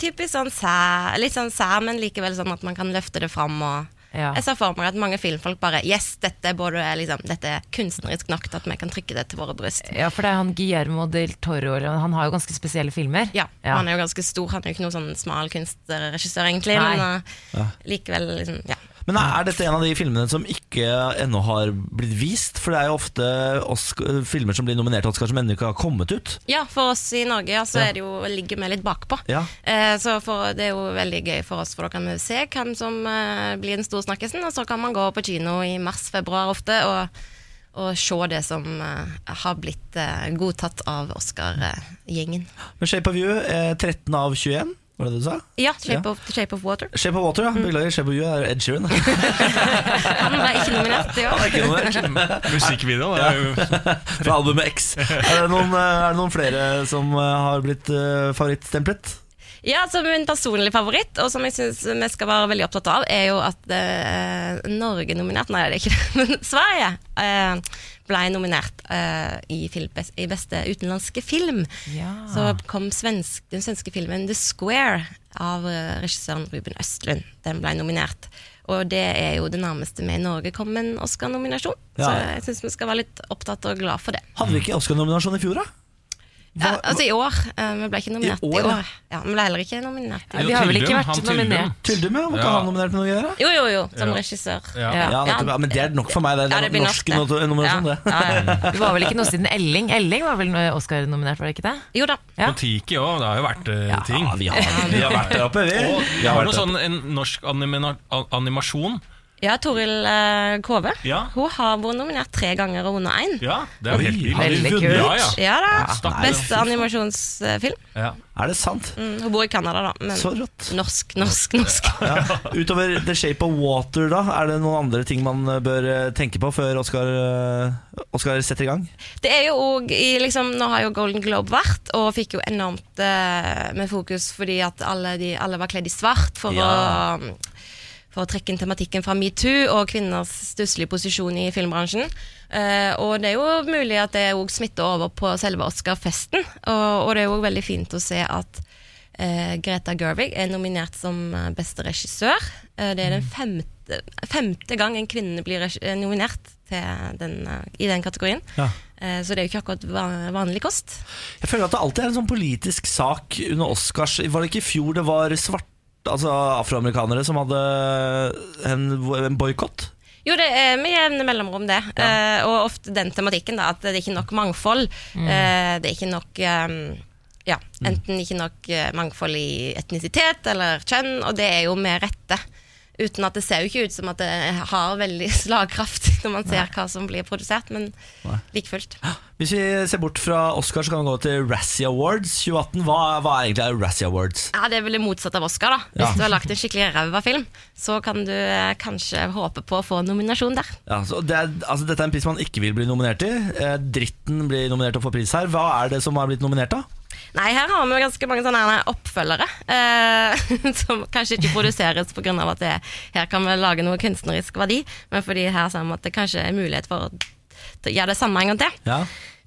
typisk sånn sær, litt sånn sær, men likevel sånn at man kan løfte det fram. Og Ja. Jeg ser for meg at mange filmfolk bare Yes, dette er, både, liksom, dette er kunstnerisk nok til at vi kan trykke det til våre bryst. Ja, for det er han Guillermo del Toro, han har jo ganske spesielle filmer. Ja, Ja. Han er jo ganske stor, han er jo ikke noen sånn smal kunstregissør, egentlig. Nei. Men uh, likevel, liksom, ja. Men er dette en av de filmene som ikke ennå har blitt vist? For det er jo ofte Oscar, filmer som blir nominert til Oscar som ennå ikke har kommet ut. Ja, for oss i Norge ja, så Ja. er det jo, ligger vi litt bakpå. Ja. Eh, så for, det er jo veldig gøy for oss, for da kan vi se hvem som eh, blir den store snakkisen. Og så kan man gå på kino i mars-februar ofte og, og se det som eh, har blitt eh, godtatt av Oscar-gjengen. Men Shape of You er 13 av 21, var det det du sa? Ja, Shape, Ja. Of, Shape of Water. Shape of Water, ja. Beklager, Shape of You er Ed Sheeran. Han er ikke nominert. Musikkvideo. Det er jo Fra albumet X. Er det, noen, eh, er det noen flere som eh, har blitt uh, favorittstemplet? Ja, altså Min personlige favoritt, og som jeg syns vi skal være veldig opptatt av, er jo at uh, Norge nominert Nei, det er ikke det, men Sverige eh, ble nominert uh, i, film, i beste utenlandske film. Ja. Så kom svensk, den svenske filmen The Square av uh, regissøren Ruben Østlund. Den ble nominert. Og det er jo det nærmeste vi i Norge kom med en Oscar-nominasjon. Så jeg syns vi skal være litt opptatt og glad for det. Hadde vi ikke Oscar-nominasjon i fjor, da? Ja, altså i år. eh, vi ble ikke nominert i år, år. ja. Ja, Vi ble heller ikke nominert. i Ja, vi har vel ikke vært han nominert. Tyldum, ja. Var ikke Ja. han nominert med noe Der? Jo, jo, jo, som Ja. regissør. Ja. Ja. Ja, men det er nok for meg. Det Ja, er det blir norsk det. nominasjon, det. Ja, ja, ja. Det var vel ikke noe siden Elling. Elling var vel Oscar-nominert, var det ikke det? Jo da. Ja. På Tiki òg, det har jo vært uh, ting. Ja, vi har, vi har vært der oppe, vi. Og vi vi har har noe sånn en norsk animina- animasjon. Ja, Toril eh, Kove. Ja. Hun har vært nominert tre ganger og vunnet én. Ja, det er jo helt vilt. Veldig kult. Ja, ja. Ja da. Stakkars. Beste animasjonsfilm. Ja. Er det sant? Mm, hun bor i Canada, da. Men Så rått. norsk, norsk, norsk. Ja. Utover The Shape of Water, da, er det noen andre ting man eh, bør eh, tenke på før Oscar, eh, Oscar setter i gang? Det er jo òg i liksom, Nå har jo Golden Globe vært, og fikk jo enormt eh, med fokus fordi at alle, de, alle var kledd i svart for Ja. å for å trekke inn tematikken fra metoo og kvinners stusslige posisjon i filmbransjen. Uh, og det er jo mulig at det òg smitter over på selve Oscar-festen. Og, og det er jo veldig fint å se at uh, Greta Gerwig er nominert som eh, beste regissør. Uh, det er den femte, femte gang en kvinne blir nominert til den, i den kategorien. Ja. Så det er jo ikke akkurat vanlig kost. Jeg føler at det alltid er en sånn politisk sak under Oscars. Var det ikke i fjor det var svart, altså afroamerikanere som hadde en, en boikott? Jo, det er med jevne mellomrom, det. Eh, og ofte den tematikken, da, at det er ikke nok mangfold. Eh, det er ikke nok um, Ja, enten ikke nok eh, mangfold i etnisitet eller kjønn, og det er jo med rette. Uten at det ser jo ikke ut som at det har veldig slagkraft når man ser hva som blir produsert, men like fullt. Hvis vi ser bort fra Oscar, så kan vi gå til Razzie Awards 2018. Hva, hva er egentlig Razzie Awards? Ja, Det er vel det motsatte av Oscar. da Hvis Ja. du har lagt en skikkelig ræva film, så kan du eh, kanskje håpe på å få nominasjon der. Ja, så det er, altså Dette er en pris man ikke vil bli nominert i. Eh, dritten blir nominert til å få pris her. Hva er det som har blitt nominert, da? Nei, her har vi ganske mange sånne oppfølgere eh, som kanskje ikke produseres pga. at det, her kan vi lage noe kunstnerisk verdi, men fordi her ser vi at det kanskje er mulighet for å gjøre det samme en gang til. Ja,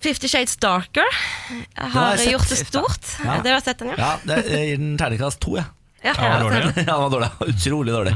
Fifty Shades Darker har har gjort det stort. Ja. Det har jeg sett den, ja? ja det, Jeg gir den terningkast to, jeg. ja. Ja, var dårlig, ja. Den var dårlig. Utrolig dårlig.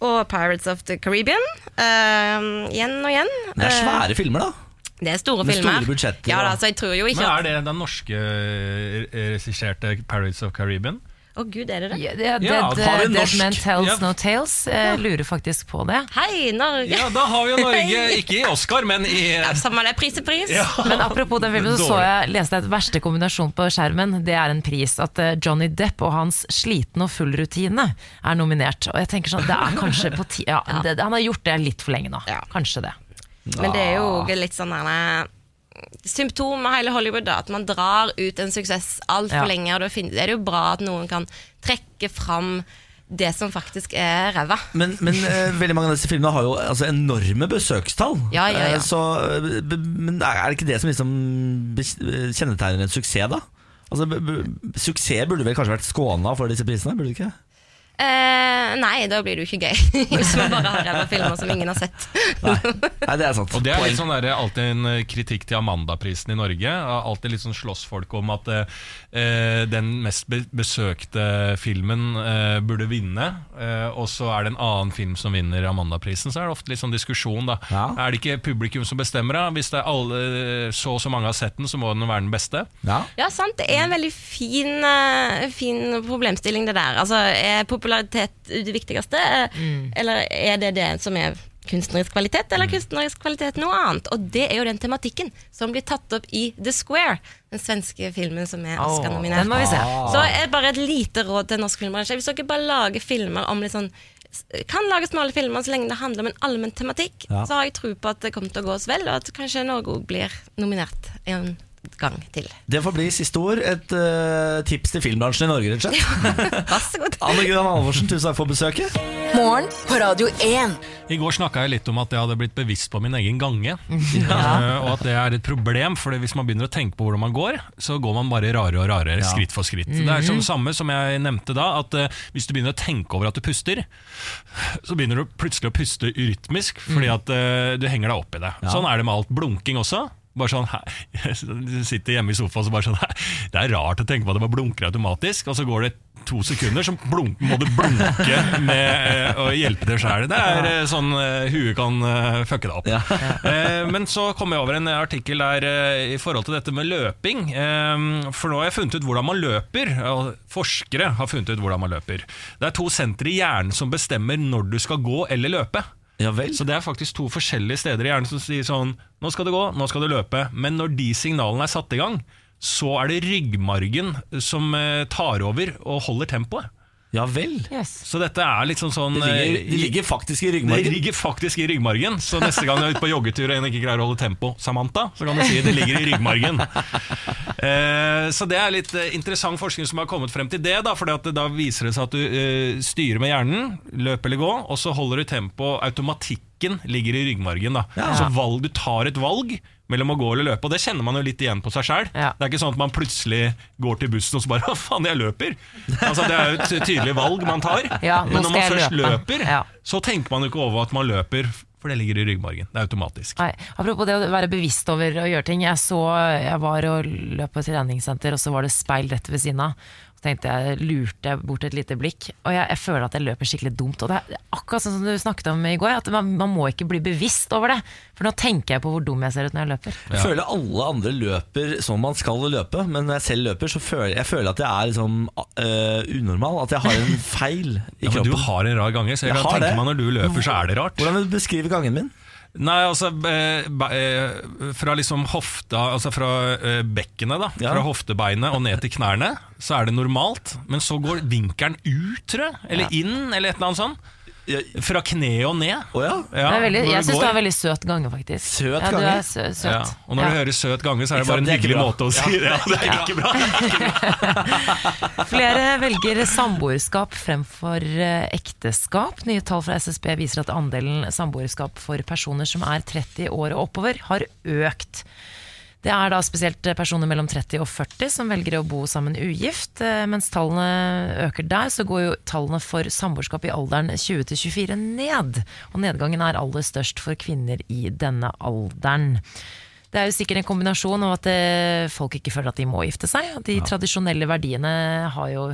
Og Pirates of the Caribbean. eh, igjen og igjen. Det er Eh, svære filmer, da. Det er store med filmer. store budsjetter, Ja, da, så jeg tror jo ikke Men er det den norske eh, regisserte Pirates of Caribbean? Å gud, er det det? Ja, det, det, Ja, det, Dead? Man Tells Ja. No Tales. Eh, lurer faktisk på det. Hei, Norge! Ja, da har vi jo Norge, ikke i Oscar, men i Ja, Samme det, pris er pris. Men apropos den filmen, så, så jeg, leste jeg et verste kombinasjon på skjermen. Det er en pris. At eh, Johnny Depp og hans sliten og full rutine er nominert. Og jeg tenker sånn, det er kanskje på ti ja, det, Han har gjort det litt for lenge nå. Ja. Kanskje det. Men det er jo litt sånn derne symptom med hele Hollywood, da, at man drar ut en suksess altfor Ja. lenge. Og da er det jo bra at noen kan trekke fram det som faktisk er ræva. Men, men uh, veldig mange av disse filmene har jo altså, enorme besøkstall. Ja, ja, ja. Uh, så, eh, men er det ikke det som liksom kjennetegner en suksess, da? Altså, suksess burde vel kanskje vært skåna for disse prisene? Burde det ikke? Eh, nei, da blir det jo ikke gøy. Hvis man bare har ræva filmer som ingen har sett. Nei, Nei det er sant. Og det er litt sånn der, alltid en eh, kritikk til Amandaprisen i Norge. Alltid litt sånn slåss folk om at eh, den mest besøkte filmen eh, burde vinne, eh, og så er det en annen film som vinner Amandaprisen. Så er det ofte litt sånn diskusjon, da. Ja. Er det ikke publikum som bestemmer, da? Hvis det er alle, så og så mange har sett den, så må den være den beste. Ja. Ja, sant. Det er en veldig fin, eh, fin problemstilling, det der. Altså, er popularitet det viktigste, Mm. eller er det det som er kunstnerisk kvalitet, eller mm. kunstnerisk kvalitet noe annet? Og det er jo den tematikken som blir tatt opp i The Square, den svenske filmen som er Oscar-nominert. Oh. Så er bare et lite råd til norsk filmbransje. Hvis dere bare lager filmer om litt sånn kan lage smale filmer så lenge det handler om en allmenn tematikk, Ja. så har jeg tro på at det kommer til å gå oss vel, og at kanskje Norge òg blir nominert i en gang til. Det får bli siste ord. Et uh, tips til filmbransjen i Norge, rett og slett. Vær så god. Anne Gunn Halvorsen, tusen takk for besøket. Morgen på Radio 1. I går snakka jeg litt om at jeg hadde blitt bevisst på min egen gange. Eh, og at det er et problem, for hvis man begynner å tenke på hvordan man går, så går man bare rarere og rarere, skritt for skritt. Det er sånn samme som jeg nevnte da, at uh, hvis du begynner å tenke over at du puster, så begynner du plutselig å puste urytmisk, fordi at eh, du henger deg opp i det. Sånn er det med alt. Blunking også. Bare sånn, Du sitter hjemme i sofaen og så bare sånn Det er rart å tenke på at det bare blunker automatisk, og så går det to sekunder, så blunk, må du blunke med eh, å hjelpe deg sjæl. Det er eh, sånn eh, huet kan eh, fucke deg opp. Ja. Eh, men så kom jeg over en artikkel der eh, i forhold til dette med løping. Eh, for nå har jeg funnet ut hvordan man løper. Forskere har funnet ut hvordan man løper. Det er to sentre i hjernen som bestemmer når du skal gå eller løpe. Ja vel. Så det er faktisk to forskjellige steder i hjernen som sier sånn Nå skal du gå, nå skal du løpe. Men når de signalene er satt i gang, så er det ryggmargen som eh, tar over og holder tempoet. Ja vel. Yes. Så dette er liksom sånn Det ligger, eh, det ligger faktisk i ryggmargen. det ligger faktisk i ryggmargen, så neste gang du er ute på joggetur og en ikke greier å holde tempo, Samantha, så kan du si det ligger i ryggmargen. Eh, så det er litt eh, interessant forskning som har kommet frem til det, da, for da viser det seg at du eh, styrer med hjernen, løp eller gå, og så holder du tempo. Automatikken ligger i ryggmargen. Da. Så valg, du tar et valg mellom å gå eller løpe, og det kjenner man jo litt igjen på seg sjøl. Ja. Det er ikke sånn at man plutselig går til bussen og så bare Hva faen, jeg løper! Altså, det er jo et tydelig valg man tar. Ja, Men når man først løpe. løper, Ja. så tenker man jo ikke over at man løper, for det ligger i ryggmargen. Det er automatisk. Nei, apropos det å være bevisst over å gjøre ting. Jeg, så, jeg var og løp på et treningssenter, og så var det speil rett ved siden av. Tenkte jeg, lurte jeg bort et lite blikk, og jeg, jeg føler at jeg løper skikkelig dumt. Og det er akkurat sånn som du snakket om i går, at man, man må ikke bli bevisst over det. For nå tenker jeg på hvor dum jeg ser ut når jeg løper. Jeg føler alle andre løper som man skal løpe, men når jeg selv løper, så føler jeg føler at jeg er liksom uh, unormal. At jeg har en feil i Ja, men du har en rar gange, så jeg, Jeg kan tenke det. meg når du løper, så er det rart. Hvordan vil du beskrive gangen min? Nei, altså eh, eh, Fra liksom hofta Altså fra eh, bekkenet, da. Ja. Fra hoftebeinet og ned til knærne, så er det normalt. Men så går vinkelen ut, tror jeg. Eller inn, eller et eller annet sånt. Fra kneet og ned. Oh, ja. Ja, det er veldig, jeg syns du har veldig søt gange, faktisk. Søt ja, du gange? er sø søt. Ja. Og når Ja. du hører søt gange, så er det bare en det er hyggelig bra. måte å si det. Ja, det er ikke bra. Flere velger samboerskap fremfor eh, ekteskap. Nye tall fra SSB viser at andelen samboerskap for personer som er 30 år og oppover, har økt. Det er da spesielt personer mellom 30 og 40 som velger å bo sammen ugift. Eh, Mens tallene øker der, så går jo tallene for samboerskap i alderen 20 til 24 ned. Og nedgangen er aller størst for kvinner i denne alderen. Det er jo sikkert en kombinasjon av at eh, folk ikke føler at de må gifte seg. De De tradisjonelle verdiene har jo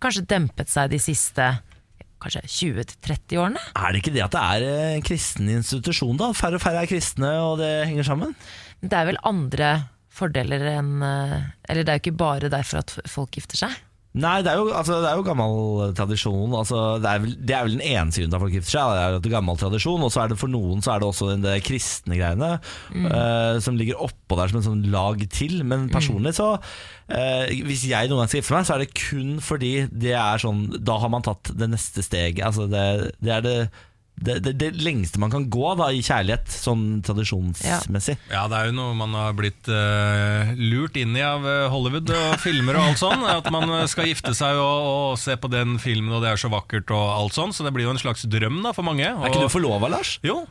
kanskje dempet seg de siste kanskje 20-30 årene. Er det ikke det at det er en kristen institusjon, da? Færre og færre er kristne, og det henger sammen? Det er vel andre fordeler enn eh, Eller det er jo ikke bare derfor at folk gifter seg. Nei, det er jo, altså, det er jo gammel tradisjon. Altså, det, er vel, det er vel den grunnen til at folk gifter seg. Det er jo et gammel tradisjon, og så er det for noen så er det også den det kristne greiene eh, som ligger oppå der som en sånn lag til. Men personlig så uh, Hvis jeg noen gang skal gifte meg, så er det kun fordi det er sånn Da har man tatt det neste steget. Altså, det, det er det det, det, det lengste man kan gå da i kjærlighet, sånn tradisjonsmessig. Ja, det er jo noe man har blitt uh, lurt inn i av eh, Hollywood og filmer og alt sånn. At man eh, skal gifte seg og, og se på den filmen, og det er så vakkert og alt sånn. Så det blir jo en slags drøm da for mange. Er ikke du forlova, Lars? Jo.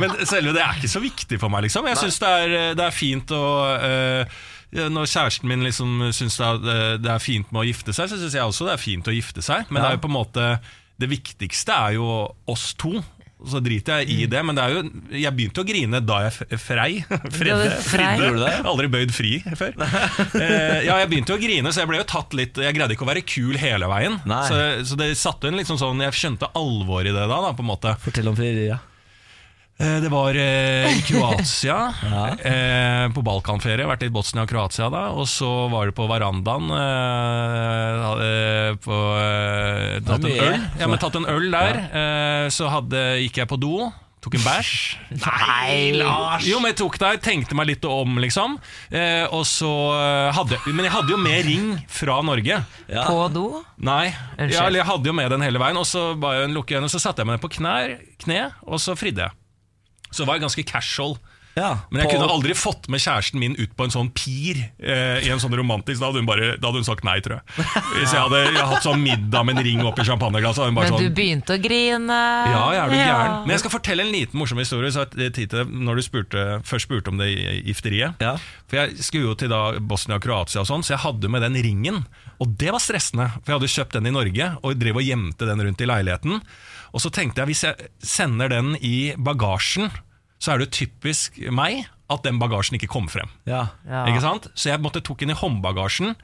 Men selve det er ikke så viktig for meg, liksom. Jeg syns det, det er fint å uh, når kjæresten min liksom syns det er fint med å gifte seg, så syns jeg også det er fint å gifte seg. Men Ja. det er jo på en måte Det viktigste er jo oss to. Så driter jeg i det, men det jo jeg begynte å grine da jeg frei. Fredde. Fridde. Aldri bøyd fri før. Eh, ja, jeg begynte å grine, så jeg ble jo tatt litt Jeg greide ikke å være kul hele veien. Så, så det satte en liksom sånn Jeg skjønte alvoret i det da, da på en måte. Fortell om frieriet. Eh, Det var eh, i Kroatia, Ja. eh, på Balkanferie. Vært litt Bosnia og Kroatia da. Og så var det på verandaen. Eh, eh, på, eh, tatt en øl. Ja, men tatt en øl der. Eh, så hadde, gikk jeg på do. Tok en bæsj. Nei, Lars! Jo, men jeg tok der, tenkte meg litt om, liksom. Eh, og så eh, hadde Men jeg hadde jo med ring fra Norge. Ja. På do? Nei, ja, eller jeg hadde jo med den hele veien Og så bare en lukke øynene Så satte jeg meg ned på knær, kne Og så fridde jeg Så var jeg ganske casual Ja, Men jeg på- kunne aldri fått med kjæresten min ut på en sånn pir eh, I en sånn romantisk Da hadde hun, bare, da hadde hun sagt nei, tror jeg. Hvis jeg hadde jeg hadde hatt sånn middag med en ring opp i Men Så hadde hun bare Men du sånn begynte å grine. ja, jeg er du gæren? Men jeg skal fortelle en liten morsom historie Så tid til Når du spurte, først spurte om det i gifteriet. Ja. For jeg skulle jo til da Bosnia og Kroatia og sånn Så jeg hadde med den ringen Og det var stressende For jeg hadde kjøpt den i Norge Og drev og gjemte den rundt i leiligheten. Og så tenkte jeg Hvis jeg sender den i bagasjen Så er det typisk meg At den bagasjen ikke kom frem Ja. Ja. ikke sant? Så jeg måtte tok inn i håndbagasjen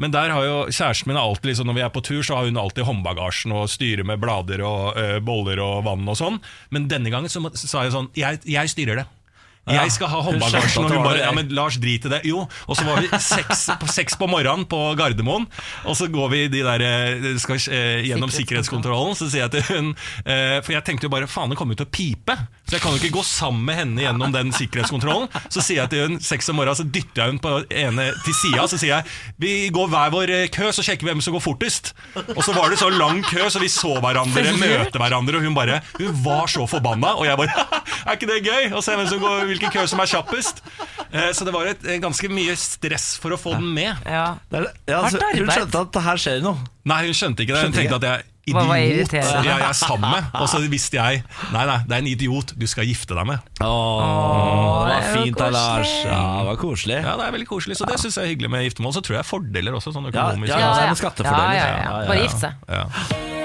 Men der har jo kjæresten min alltid liksom, Når vi er på tur så har hun alltid håndbagasjen Og styrer med blader og eh, boller og vann og sånn Men denne gangen så, må, så sa jeg sånn Jeg, jeg styrer det jeg skal ha håndbagasjen, og hun bare. Ja, men Lars, drit i det. Jo, og så var vi seks på, seks på morgenen på Gardermoen, og så går vi de der, eh, skal, eh, gjennom sikkerhetskontrollen. Så sier jeg til hun eh, For jeg tenkte jo bare faen, det kommer jo til å pipe. Så jeg kan jo ikke gå sammen med henne gjennom den sikkerhetskontrollen. Så sier jeg til hun seks om morgenen, så dytter jeg hun på ene til sida, så sier jeg vi går hver vår eh, kø, så sjekker vi hvem som går fortest. Og så var det så lang kø, så vi så hverandre møte hverandre, og hun bare Hun var så forbanna, og jeg bare Er ikke det gøy? Å se hvem som går, hvilken kø som er kjappest. Eh, Så det var et, eh, ganske mye stress for å få den med. Ja. Ja, altså, hun skjønte at det her skjer noe. Nei, hun skjønte ikke det. Hun Skjønte tenkte ikke. at jeg Hva var idiot. irriterende? Ja, jeg er sammen med. Og så visste jeg Nei, nei, det er en idiot du skal gifte deg med. Åh, det det var er fint da, Lars. Ja, det var koselig. Ja, det er veldig koselig, så det syns jeg er hyggelig med giftermål. Så tror jeg fordeler også, sånn Ja, økonomisk. ja, det er ja. skattefordeler. Ja, ja, ja. Bare gift seg. Ja.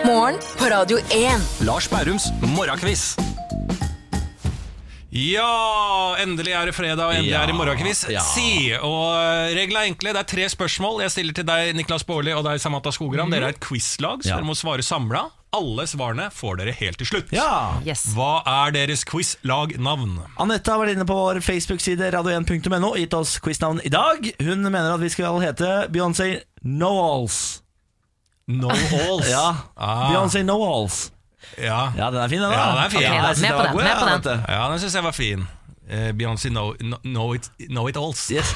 Morgen på Radio 1. Lars Bærums morgenkviss. Ja, endelig er det fredag, og endelig Ja, er det morgenkviss. ja. Si, og reglene er enkle. Det er tre spørsmål. Jeg stiller til deg, Niklas Baarli, og deg, Samantha Skogran. Dere er et quizlag, så Ja. dere må svare samla. Alle svarene får dere helt til slutt. Ja. Yes. Hva er deres quizlagnavn? Anette har vært inne på vår Facebook-side radio1.no og gitt oss quiznavn i dag. Hun mener at vi skal hete Beyoncé Knowalls. No Alls. Ja, Ah. Beyoncé Knowalls. Ja. Ja, den er fin, den. da. Ja, den er fin. Okay, Ja, jeg synes med på den, god, med på den. Ja, den syns jeg var fin. Uh, Beyoncé know, know, it, know It Alls. Yes.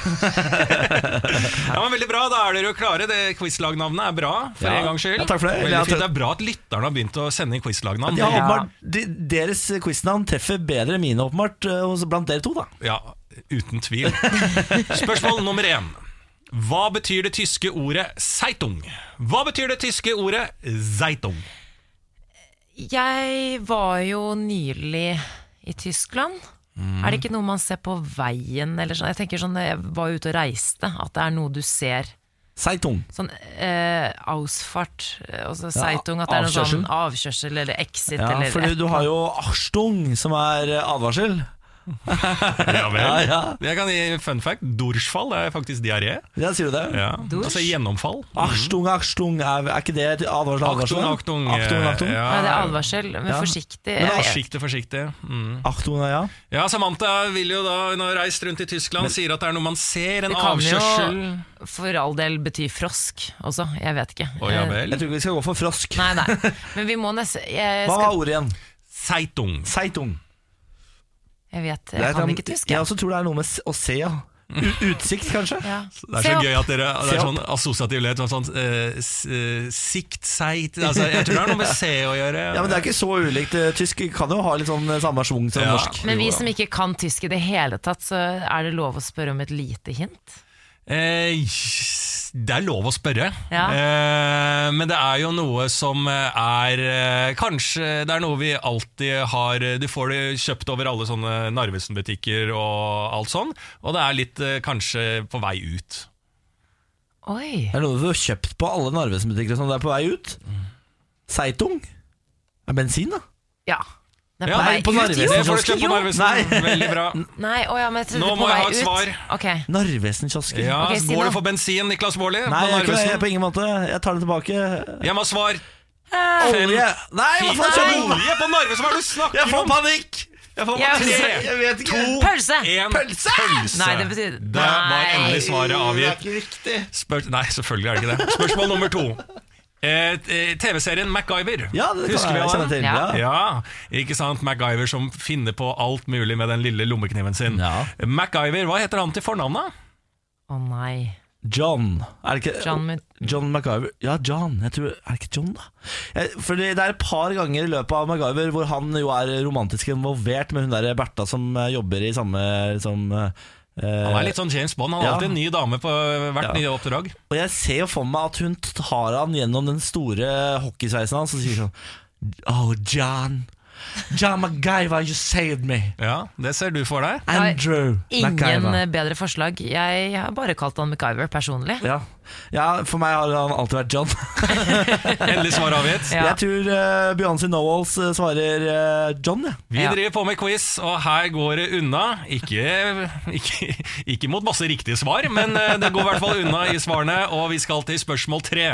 Ja, men Veldig bra, da er dere jo klare. Det Quizlagnavnet er bra, for Ja. en gangs skyld. Ja, takk for det. Veldig fint. Det er bra at lytterne har begynt å sende inn quizlagnavn. Ja, åpenbart, de, deres quiznavn treffer bedre enn mine, åpenbart, eh, blant dere to. da Ja, uten tvil. Spørsmål nummer én. Hva betyr det tyske ordet Zeitung? Hva betyr det tyske ordet Zeitung? Jeg var jo nylig i Tyskland. Er det ikke noe man ser på veien eller sånn? Jeg tenker sånn, jeg var ute og reiste, at det er noe du ser. Seitung. Sånn eh, Ausfart, eh, altså Seitung, at det er noe sånn avkjørsel eller exit Ja, eller for du har jo Achtung, som er advarsel. Ja vel. Ja, ja. Jeg kan gi fun fact. Dorsfall er faktisk diaré. Ja, sier du det? Ja. Altså gjennomfall. Achtung, Achtung, er, er ikke det et advarsel? advarsel Achtung. Achtung. Achtung, Achtung. Ja. Ja, det er advarsel, men Ja. forsiktig. Men Forsiktig, forsiktig. Mm. Achtung, ja. Ja, Samantha vil jo da, hun har reist rundt i Tyskland, sier at det er noe man ser, en Det kan jo for all del bety frosk også, jeg vet ikke. Oh, ja Eh, vel. Jeg tror ikke vi skal gå for frosk. Nei, nei, men vi må nesten Hva var ordet igjen? Zeitung. Zeitung. Jeg vet, jeg kan ikke tysk. Jeg også tror det er noe med å se, ja. U utsikt, kanskje? Ja. Det er så gøy at dere Det er sånn assosiativ lett. Sånn, eh, sikt, seit altså, Jeg tror det har noe med se å gjøre. Ja, men Det er ikke så ulikt. Eh, Tysk kan jo ha litt sånn samme schwung som Ja. norsk. Men vi som ikke kan tysk i det hele tatt, så er det lov å spørre om et lite hint? Eh, det er lov å spørre, Ja. eh, men det er jo noe som er eh, Kanskje det er noe vi alltid har Du får det kjøpt over alle sånne Narvesen-butikker og alt sånn, og det er litt eh, kanskje på vei ut. Oi. Det er noe du har kjøpt på alle Narvesen-butikker som det er på vei ut. Seitung? Er bensin, da? Ja. Er Ja, nei, på Narvesen. du kjøpt på. Narvesen. Veldig bra. Nei, å ja, men jeg trodde Nå på må jeg ha et svar. Okay. Narvesen-kiosken? Ja, Ok, si Går det for bensin, Niklas Baarli? Nei, på jeg, er ikke- jeg, Narvesen? på ingen måte. Jeg tar det tilbake. Jeg må ha svar. Olje! Nei, hva faen skjer nå? Olje på Narvesen, hva er det du snakker Jeg får om? panikk! Jeg får Jeg- panikk. Jeg vet ikke. Pølse! En Pølse! pølse. Nei, det betyr- Det var Nei. endelig svaret Det er avgitt. ikke riktig. Spør Nei, selvfølgelig er det ikke det. Spørsmål nummer to. Eh, eh, TV-serien MacGyver. Ja, det Husker vi jeg alle til. Ja. Ja. Ikke sant? MacGyver som finner på alt mulig med den lille lommekniven sin. Ja. MacGyver, hva heter han til fornavn, da? Å nei. John. Er det ikke John John MacGyver? Ja, John. Jeg tror, er det ikke John, da? Jeg, fordi Det er et par ganger i løpet av MacGyver hvor han jo er romantisk involvert med hun der Bertha som eh, jobber i samme som eh, Han er litt sånn James Bond. Han har Ja. alltid en ny dame på hvert Ja. nye oppdrag. Og jeg ser jo for meg at hun tar han gjennom den store hockeysveisen hans og sier sånn Oh, John. John MacGyver, you saved me. Ja, Det ser du for deg. Andrew Ingen MacGyver. Ingen bedre forslag. Jeg har bare kalt han MacGyver personlig. Ja. Ja, for meg har han alltid vært John. Endelig svar avgitt. Ja. Jeg tror uh, Beyoncé Knowles eh, svarer uh, John, Ja. Vi Ja. driver på med quiz, og her går det unna. Ikke, ikke, ikke mot masse riktige svar, men uh, det går i hvert fall unna i svarene. Og vi skal til spørsmål tre.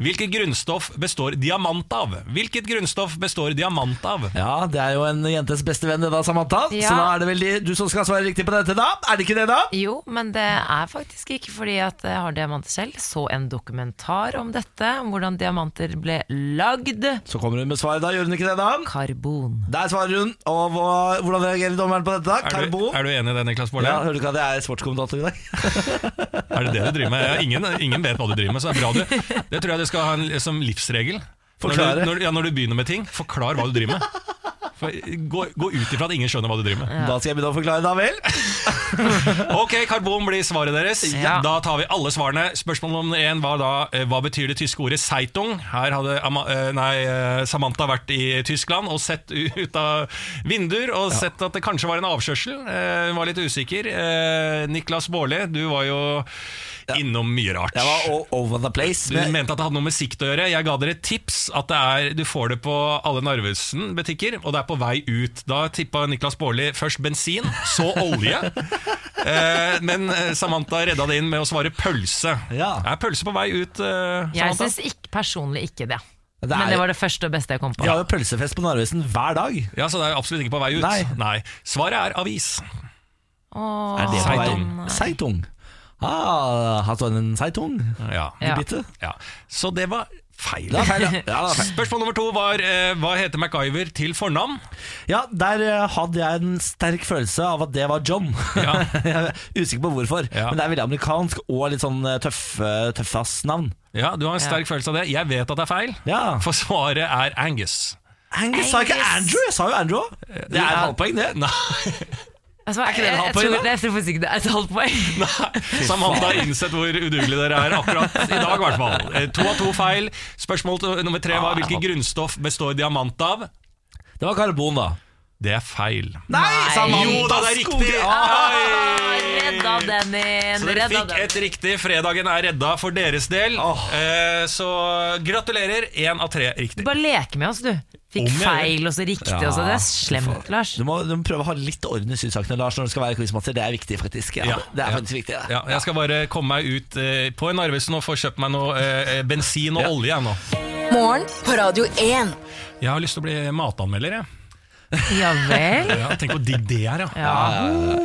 Hvilket grunnstoff består diamant av? Hvilket grunnstoff består diamant av? Ja, det er jo en jentes beste venn, det da, Samantha. Ja. Så da er det vel de, du som skal svare riktig på dette, da? Er det ikke det, da? Jo, men det er faktisk ikke fordi at jeg har diamanter selv. Så en dokumentar om dette, om hvordan diamanter ble lagd. Så kommer hun med svaret, da. Gjør hun ikke det, da? Karbon. Der svarer hun. Og hva, hvordan reagerer dommeren på dette? da? Er du, Karbon? er du enig i det, Niklas Baarli? Ja, hører du ikke at jeg er sportskommentator i dag? Er det det du driver med? Ja, ingen, ingen vet hva du driver med, så det er bra du Det tror jeg du skal ha en, som livsregel. Når du, når, ja, når du begynner med ting, forklar hva du driver med. For, gå, gå ut ifra at ingen skjønner hva du driver med. Da skal jeg begynne å forklare, da vel? Ok, karbon blir svaret deres. Ja. Da tar vi alle svarene. Spørsmål nummer én var da eh, hva betyr det tyske ordet Zeitung? Her hadde Ama eh, nei, eh, Samantha vært i Tyskland og sett ut av vinduer og sett at det kanskje var en avkjørsel. Eh, Hun var litt usikker. Niklas Baarli, du var jo innom mye rart. Jeg var over the place. Du mente at det hadde noe med sikt å gjøre. Jeg ga dere et tips. At det er, Du får det på alle Narvesen-butikker, og det er på vei ut. Da tippa Niklas Baarli først bensin, så olje. Eh, men eh, Samantha redda det inn med å svare pølse. Ja. Er pølse på vei ut, eh, Jeg Samantha? syns ikke, personlig ikke det. Det er- Men det var det første og beste jeg kom på. vi har jo pølsefest på Narvesen hver dag. Ja, Så det er absolutt ikke på vei ut? Nei. Svaret er avis. Åh, Er det på vei? Zeitung. Ah, har du en Zeitung? Ja. Ja. Bitte? ja. Så det var feil. Er feil, da. ja, feil. Spørsmål nummer to var eh, hva heter MacGyver til fornavn? Ja, der eh, hadde jeg en sterk følelse av at det var John. Ja. jeg er usikker på hvorfor, Ja. men det er veldig amerikansk og litt sånn eh, tøff, eh, tøffass-navn. Ja, Du har en sterk følelse av det. Jeg vet at det er feil, Ja. for svaret er Angus. Angus sa ikke Andrew, jeg sa jo Andrew òg. Det er halvpoeng, det. Nei, Altså, jeg, ikke det et halvt poeng, jeg tror faktisk ikke det er et halvt poeng. Samantha har innsett hvor udugelige dere er akkurat i dag. i hvert fall. Eh, To av to feil. Spørsmål nummer tre var hvilket grunnstoff består diamant av? Det var karbon, da. Det er feil. Nei, Samantha Jo da, det er riktig! Ah, Oi! redda den inn! Så dere Redda fikk den. et riktig. Fredagen er redda for deres del. Oh. Eh, Så gratulerer. Én av tre riktig. Du bare leker med oss, du. Fikk Om jeg feil og så riktig. Ja, og så. Det er slemt, Lars. Du må, du må prøve å ha litt orden i sysakene, Lars, når du skal være quizmaster. Det er viktig, faktisk. Ja, Ja, det er ja. faktisk viktig. det. Ja, jeg skal bare komme meg ut eh, på en Narvesen og få kjøpt meg noe eh, bensin og Ja. olje. jeg nå Morgen på Radio 1. Jeg har lyst til å bli matanmelder. Jeg. Ja vel? Ja, tenk hvor digg det er, ja. Ja.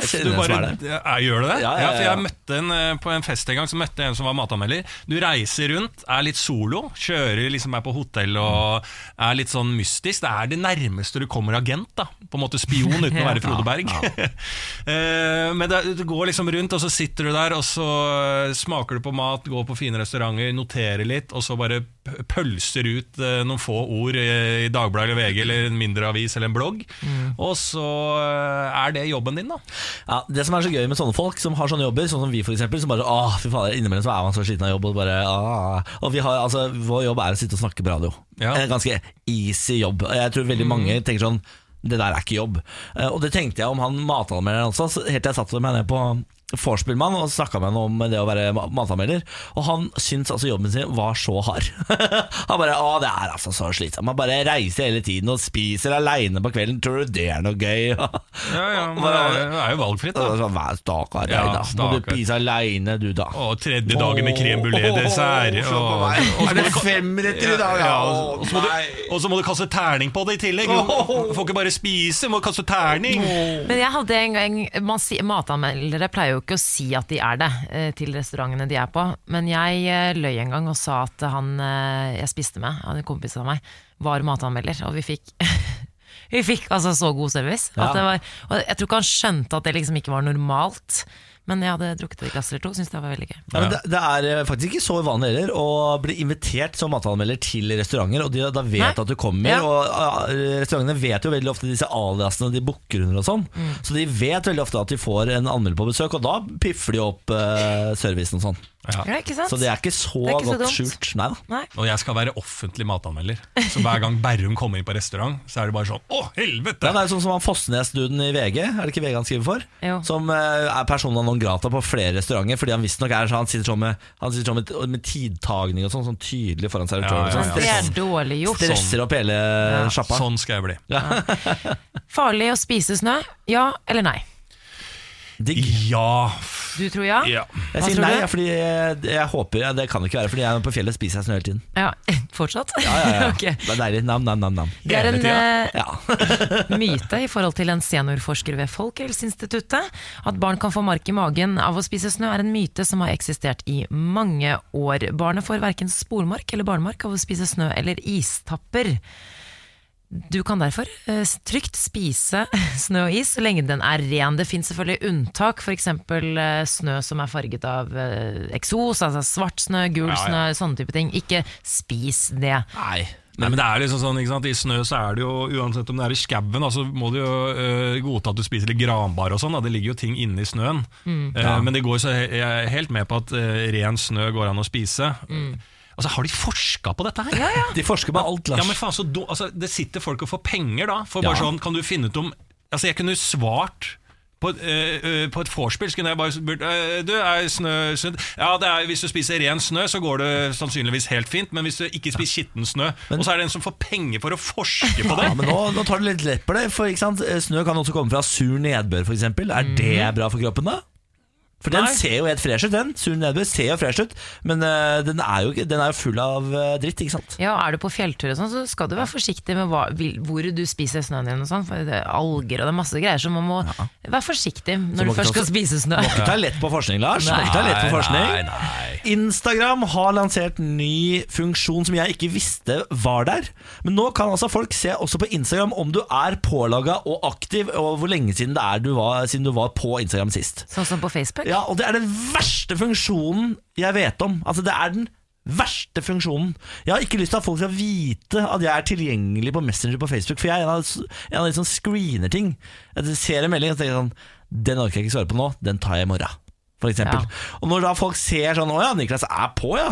Jeg Du bare, er det. ja, gjør du det? Ja, ja, ja, for ja. jeg møtte en eh, På en fest en gang Så møtte jeg en som var matanmelder. Du reiser rundt, er litt solo, kjører liksom er på hotell og er litt sånn mystisk. Det er det nærmeste du kommer agent, da. På en måte spion uten å være Frode Berg. Eh, Men du går liksom rundt, og så sitter du der, og så eh, smaker du på mat, går på fine restauranter, noterer litt, og så bare pølser ut noen få ord i Dagbladet eller VG eller en mindre avis eller en blogg. Og så eh, er det jobben din, da. Ja, det som er så gøy med sånne folk som har sånne jobber, sånn som vi eksempel, som bare åh, fy fader, innimellom så er man så sliten av jobb, og bare åh. Og vi har, altså, vår jobb er å sitte og snakke på radio. Ja. En ganske easy jobb. Og Jeg tror veldig mange tenker sånn det der er ikke jobb. Eh, Og det tenkte jeg om han matanmelderen også, helt til jeg satte meg ned på Vorspielmann og snakka med ham om det å være matanmelder. Og han syntes altså jobben sin var så hard. han bare 'Å, det er altså så slitsomt'. Man bare reiser hele tiden og spiser aleine på kvelden. Tror du det er noe gøy? Ja, ja, men det er, det er jo valgfritt, da. Altså, Hver stakkar deg, Ja, da. Må du spise aleine, du, da. Og tredje dagen med crème boulé dessert. Er det femretter i dag, ja? Og, så må du, kaste terning på det i tillegg. Du får ikke bare spise, du må kaste terning. Men jeg hadde en gang Matanmeldere pleier jo ikke å si at de er det eh, til restaurantene de er på. Men jeg eh, løy en gang og sa at han eh, jeg spiste med, han en kompis av meg, var matanmelder. Og vi fikk Vi fikk altså så god service. Ja. At det var, og jeg tror ikke han skjønte at det liksom ikke var normalt. Men jeg hadde drukket et glass eller to, syntes det var veldig gøy. Ja, men det, det er eh, faktisk ikke så vanlig heller å bli invitert som matanmelder til restauranter, og de da vet Nei. at du kommer. Ja. Og Restaurantene vet jo veldig ofte disse aliasene de booker under og sånn, Mm. så de vet veldig ofte at de får en anmelder på besøk, og da piffer de opp eh, servicen og sånn. Ja, ikke sant? Så det er ikke så er ikke så godt dumt. skjult. Nei da. Nei. Og jeg skal være offentlig matanmelder. Så hver gang Berrum kommer inn på restaurant, så er det bare sånn Å, helvete! Ja, det er sånn som han Fossnes-duden i VG, er det ikke VG han skriver for? Jo. Som eh, er persona non grata på flere restauranter, fordi han visstnok er sånn Han sitter sånn med, han sitter sånn med, med tidtagning og sånn, sånn tydelig foran servitøren. Ja, ja, ja. Det er dårlig gjort. Stresser opp hele sjappa. Sånn skal jeg bli. Farlig å spise snø? Ja eller nei? Digg. Ja. Du tror ja? ja. Jeg Hva sier nei, fordi jeg, jeg håper ja, Det kan det ikke være, fordi jeg er på fjellet spiser jeg snø hele tiden. Ja, Fortsatt? Ja, ja, ja. okay. Det er deilig. Nam, nam, nam, nam. Det er en Ja. myte i forhold til en seniorforsker ved Folkehelseinstituttet. At barn kan få mark i magen av å spise snø er en myte som har eksistert i mange år. Barnet får verken spormark eller barnemark av å spise snø eller istapper. Du kan derfor eh, trygt spise snø og is så lenge den er ren. Det finnes selvfølgelig unntak, f.eks. Eh, snø som er farget av eh, eksos, altså svart snø, gul Ja, ja. snø, sånne type ting. Ikke spis det. Nei. Nei, men det er liksom sånn, ikke sant? I snø så er det jo, uansett om det er i skauen, så må du jo uh, godta at du spiser litt granbar og sånn. da. Det ligger jo ting inne i snøen. ja. Men det går så he jeg er helt med på at uh, ren snø går an å spise. Altså, Har de forska på dette her? Ja, ja. De forsker på alt, Lars. Ja, men faen så do, altså, Det sitter folk og får penger da For bare Ja. sånn, kan du finne ut om Altså jeg kunne svart på, øh, øh, på et vorspiel kunne jeg bare spurt øh, Du, er snø sunt? Ja, det er, hvis du spiser ren snø Så går det sannsynligvis helt fint Men hvis du ikke spiser skitten snø Og så er det en som får penger for å forske på det Ja, men nå, nå tar du litt lett på det. For ikke sant? Snø kan også komme fra sur nedbør, f.eks. Er det bra for kroppen, da? For den ser jo helt fresh ut, den. Sur nedbør ser jo fresh ut, men uh, den, er jo, den er jo full av uh, dritt, ikke sant. Ja, Er du på fjelltur, og sånn, så skal du være forsiktig med hva, hvor du spiser snøen din. og sånn, for det er Alger og det er masse greier, så man må være forsiktig når du først skal spise snø. Må ikke ta lett på forskning, Lars. Må ikke ta lett på forskning. Nei, nei. Instagram har lansert ny funksjon som jeg ikke visste var der. Men nå kan altså folk se også på Instagram om du er pålaga og aktiv, og hvor lenge siden det er du var, siden du var på Instagram sist. Sånn som på Facebook. Ja, og det er den verste funksjonen jeg vet om. Altså, det er den verste funksjonen. Jeg har ikke lyst til at folk skal vite at jeg er tilgjengelig på Messenger på Facebook, for jeg er en av, en av de som screener ting. Jeg ser en melding og tenker sånn Den orker jeg ikke svare på nå, den tar jeg i morgen. For eksempel. Og når da folk ser sånn Å ja, Niklas er på, ja.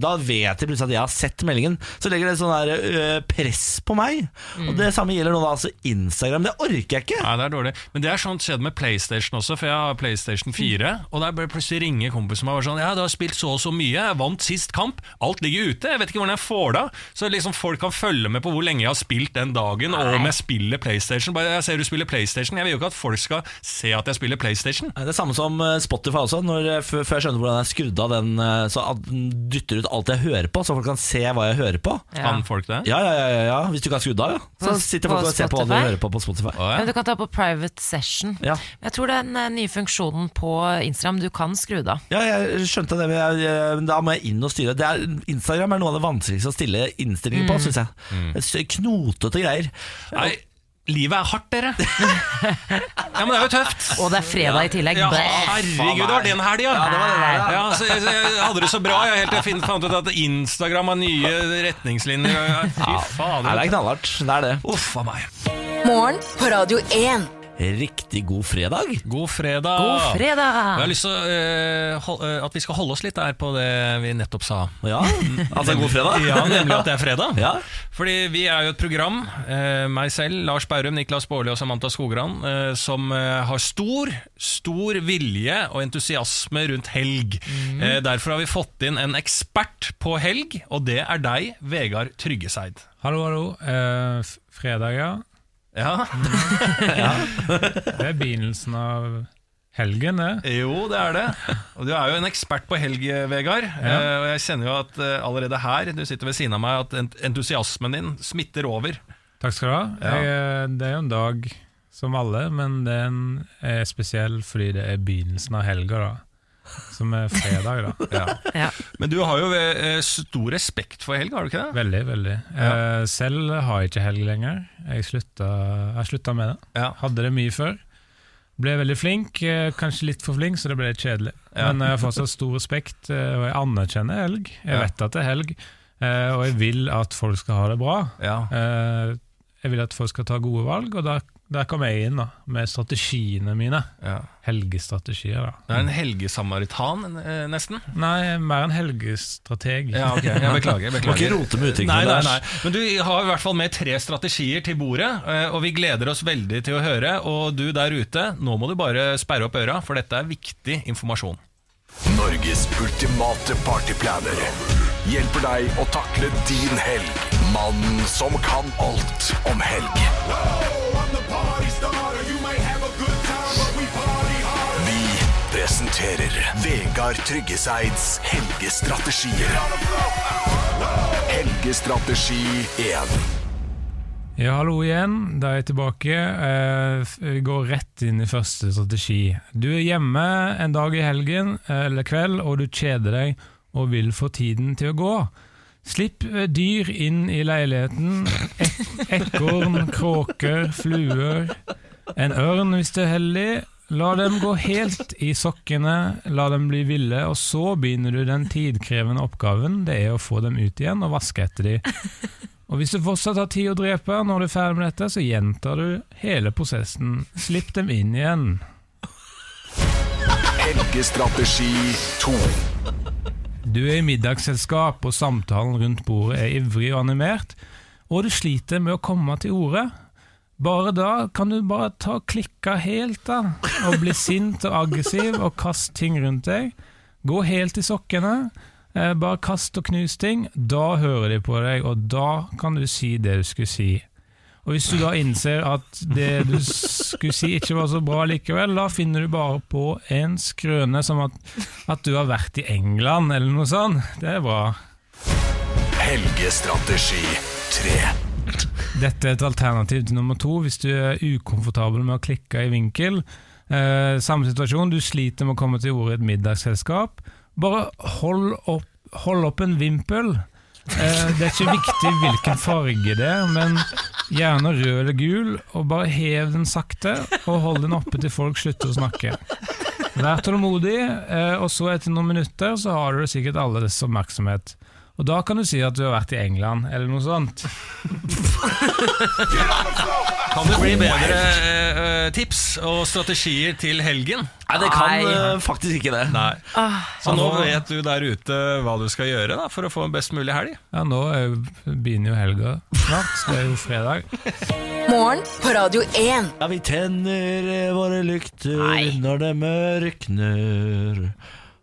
Da vet de plutselig at jeg har sett meldingen. Så legger det sånn der ø, press på meg. Og det samme gjelder nå da altså Instagram. Det orker jeg ikke. Nei, det er dårlig. Men det er sånn skjedd med PlayStation også, for jeg har PlayStation 4. Og der ble plutselig ringe kompisen min og var sånn Ja, du har spilt så og så mye, jeg vant sist kamp. Alt ligger ute. Jeg vet ikke hvordan jeg får det av. Så liksom folk kan følge med på hvor lenge jeg har spilt den dagen, og om jeg spiller PlayStation. Bare jeg ser du spiller PlayStation. Jeg vil jo ikke at folk skal se at jeg spiller PlayStation. Det er samme som Spotify meg også. Når, eh, før, jeg skjønner hvordan jeg skrudde av den, eh, så den dytter ut alt jeg hører på, så folk kan se hva jeg hører på. Ja. Kan folk det? Ja, ja, ja, ja, ja. Hvis du ikke har skrudd av, ja. Så sitter folk og ser på hva du hører på på Spotify. Å, Men du kan ta på private session. Ja. Jeg tror den eh, nye funksjonen på Instagram, du kan skru det av. Ja, jeg skjønte det, men jeg, men da må jeg inn og styre. Det er, Instagram er noe av det vanskeligste å stille innstillinger på, syns jeg. Det er Knotete greier. Nei, livet er hardt, dere. ja, men det er jo tøft. Og det er fredag i tillegg. Ja, herregud, det var den helga! Ja, det var den. Ja, så jeg, jeg hadde det så bra. Jeg helt til jeg fant ut at Instagram har nye retningslinjer. Fy Nei, det er knallhardt. Det er det. Uff a meg. Morgen på Radio 1. Riktig god fredag. God fredag. God fredag. Jeg har lyst til uh, hold, uh, at vi skal holde oss litt der på det vi nettopp sa. Ja, altså god fredag. Ja, Nemlig at det er fredag. Ja. Fordi vi er jo et program, uh, meg selv, Lars Baurum, Niklas Baarli og Samantha Skogran, eh, som eh, har stor, stor vilje og entusiasme rundt helg. Eh, derfor har vi fått inn en ekspert på helg, og det er deg, Vegard Tryggeseid. Hallo, hallo. Eh, fredag, ja. Ja, Det er begynnelsen av helgen, det. jo, det er det. Og du er jo en ekspert på helg, Vegard. Eh, og jeg kjenner jo at eh, allerede her, du sitter ved siden av meg, at entusiasmen din smitter over. Takk skal du ha. Ja. Jeg, eh, det er jo en dag som alle, men den er spesiell fordi det er begynnelsen av helga, da. Som er fredag, da. Ja. Ja. Men du har jo eh, stor respekt for helg, har du ikke det? Veldig, veldig. Eh, selv har jeg ikke helg lenger. Jeg slutta, jeg slutta med det. Ja. Hadde det mye før. Ble veldig flink, eh, kanskje litt for flink, så det ble litt kjedelig. Ja. Men jeg har fortsatt stor respekt, eh, og jeg anerkjenner helg. Jeg Ja. vet at det er helg, eh, og jeg vil at folk skal ha det bra. Ja. Eh, Jeg vil at folk skal ta gode valg, og der, der kom jeg inn da, med strategiene mine. ja. Helgestrategier, da. Du er en helgesamaritan, eh, nesten. Nei, mer en helgestrateg. Ja, ok, jeg beklager. jeg Må ikke rote med uttrykkene Nei, nei, nei. Men du har i hvert fall med tre strategier til bordet, eh, og vi gleder oss veldig til å høre. Og du der ute, nå må du bare sperre opp øra, for dette er viktig informasjon. Norges ultimate partyplaner hjelper deg å takle din helg. Mannen som kan alt om helg. Presenterer Vegard Tryggeseids helgestrategier. Helgestrategi 1. Ja, hallo igjen. Da er jeg tilbake. Eh, Vi går rett inn i første strategi. Du er hjemme en dag i helgen eh, eller kveld, og du kjeder deg og vil få tiden til å gå. Slipp eh, dyr inn i leiligheten. Ekorn, kråker, fluer. En ørn hvis du er heldig. La dem gå helt i sokkene, la dem bli ville, og så begynner du den tidkrevende oppgaven det er å få dem ut igjen og vaske etter dem. Og hvis du fortsatt har tid å drepe når du er ferdig med dette, så gjentar du hele prosessen. Slipp dem inn igjen. Helgestrategi 2. Du er i middagsselskap, og samtalen rundt bordet er ivrig og animert, og du sliter med å komme til orde. Bare da kan du bare ta og klikke helt da, og bli sint og aggressiv og kaste ting rundt deg. Gå helt i sokkene, eh, bare kast og knus ting. Da hører de på deg, og da kan du si det du skulle si. Og hvis du da innser at det du skulle si ikke var så bra likevel, da finner du bare på en skrøne som at, at du har vært i England, eller noe sånt. Det er bra. Helgestrategi 3. Dette er et alternativ til nummer to hvis du er ukomfortabel med å klikke i vinkel. Eh, samme situasjon, du sliter med å komme til orde i et middagsselskap. Bare hold opp, hold opp en vimpel. Eh, det er ikke viktig hvilken farge det er, men gjerne rød eller gul, og bare hev den sakte, og hold den oppe til folk slutter å snakke. Vær tålmodig, eh, og så etter noen minutter så har du sikkert alles oppmerksomhet. Og da kan du si at du har vært i England, eller noe sånt. Kan det bli bedre eh, tips og strategier til helgen? Nei, det kan eh, faktisk ikke det. Nei. Så nå vet du der ute hva du skal gjøre da, for å få en best mulig helg. Ja, nå er jo, begynner jo helga snart, så det er jo fredag. Morgen på Radio 1. Ja, vi tenner eh, våre lykter Nei. når det mørkner.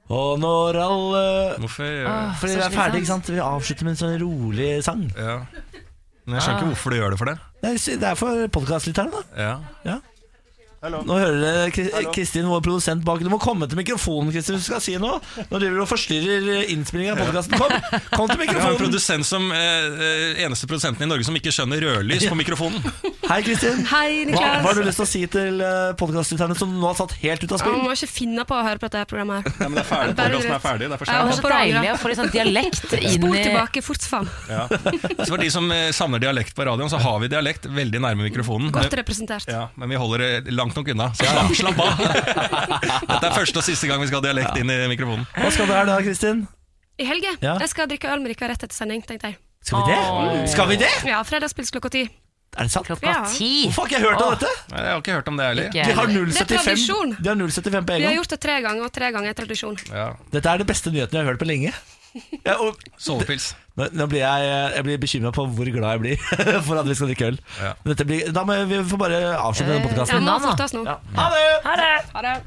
Og når alle Hvorfor? Åh, Fordi vi er ferdig, ikke sant? Vi avslutter med en sånn rolig sang. Ja. Men jeg skjønner ikke hvorfor du gjør det for det. Det er- Det er for podkastlytterne, da. Ja. Ja. Nå hører dere Kristin, vår produsent bak. Du må komme til mikrofonen, Kristin, hvis du skal si noe. Nå driver du og forstyrrer innspillingen av podkasten. Kom, kom til Jeg har en produsent som eh, eh, eneste produsenten i Norge som ikke skjønner rødlys på mikrofonen. Hei, Kristin. Hei, Hva, Niklas. hva har du lyst til å si til podkastlytterne som nå har satt helt ut av spill? Man må ikke finne på å høre på dette programmet. her Ja, men det er ferdig, podkasten er ferdig, det er for sent. Det er så deilig å få litt sånn dialekt inn Spol tilbake fort faen. Ja. Så for de som eh, savner dialekt på radioen, så har vi dialekt veldig nærme mikrofonen. Godt Men- representert. Ja, men vi holder det langt nok unna. Så slapp, slapp av. Dette er første og siste gang vi skal ha dialekt inn i mikrofonen. Hva skal du her da, Kristin? I helge Ja. Jeg skal drikke øl med dere rett etter sending, tenkte jeg. Skal vi det? Skal vi det? Ja, Fredagspils klokka ti. Er det sant? klokka Ja. ti. Hvorfor har ikke jeg hørt om dette? Nei, jeg har ikke hørt om det heller. Ikke De har 075 Det er tradisjon. De har 075 på en gang. Vi har gjort det tre ganger, og tre ganger er tradisjon. Ja. Dette er det beste nyheten jeg har hørt på lenge. Ja, og, Sovepils. nå, nå blir jeg, jeg blir bekymra på hvor glad jeg blir for at vi skal drikke øl. Ja. Dette blir, da må vi får bare avslutte denne Ja, podkasten. nå. Ha det! Ha det!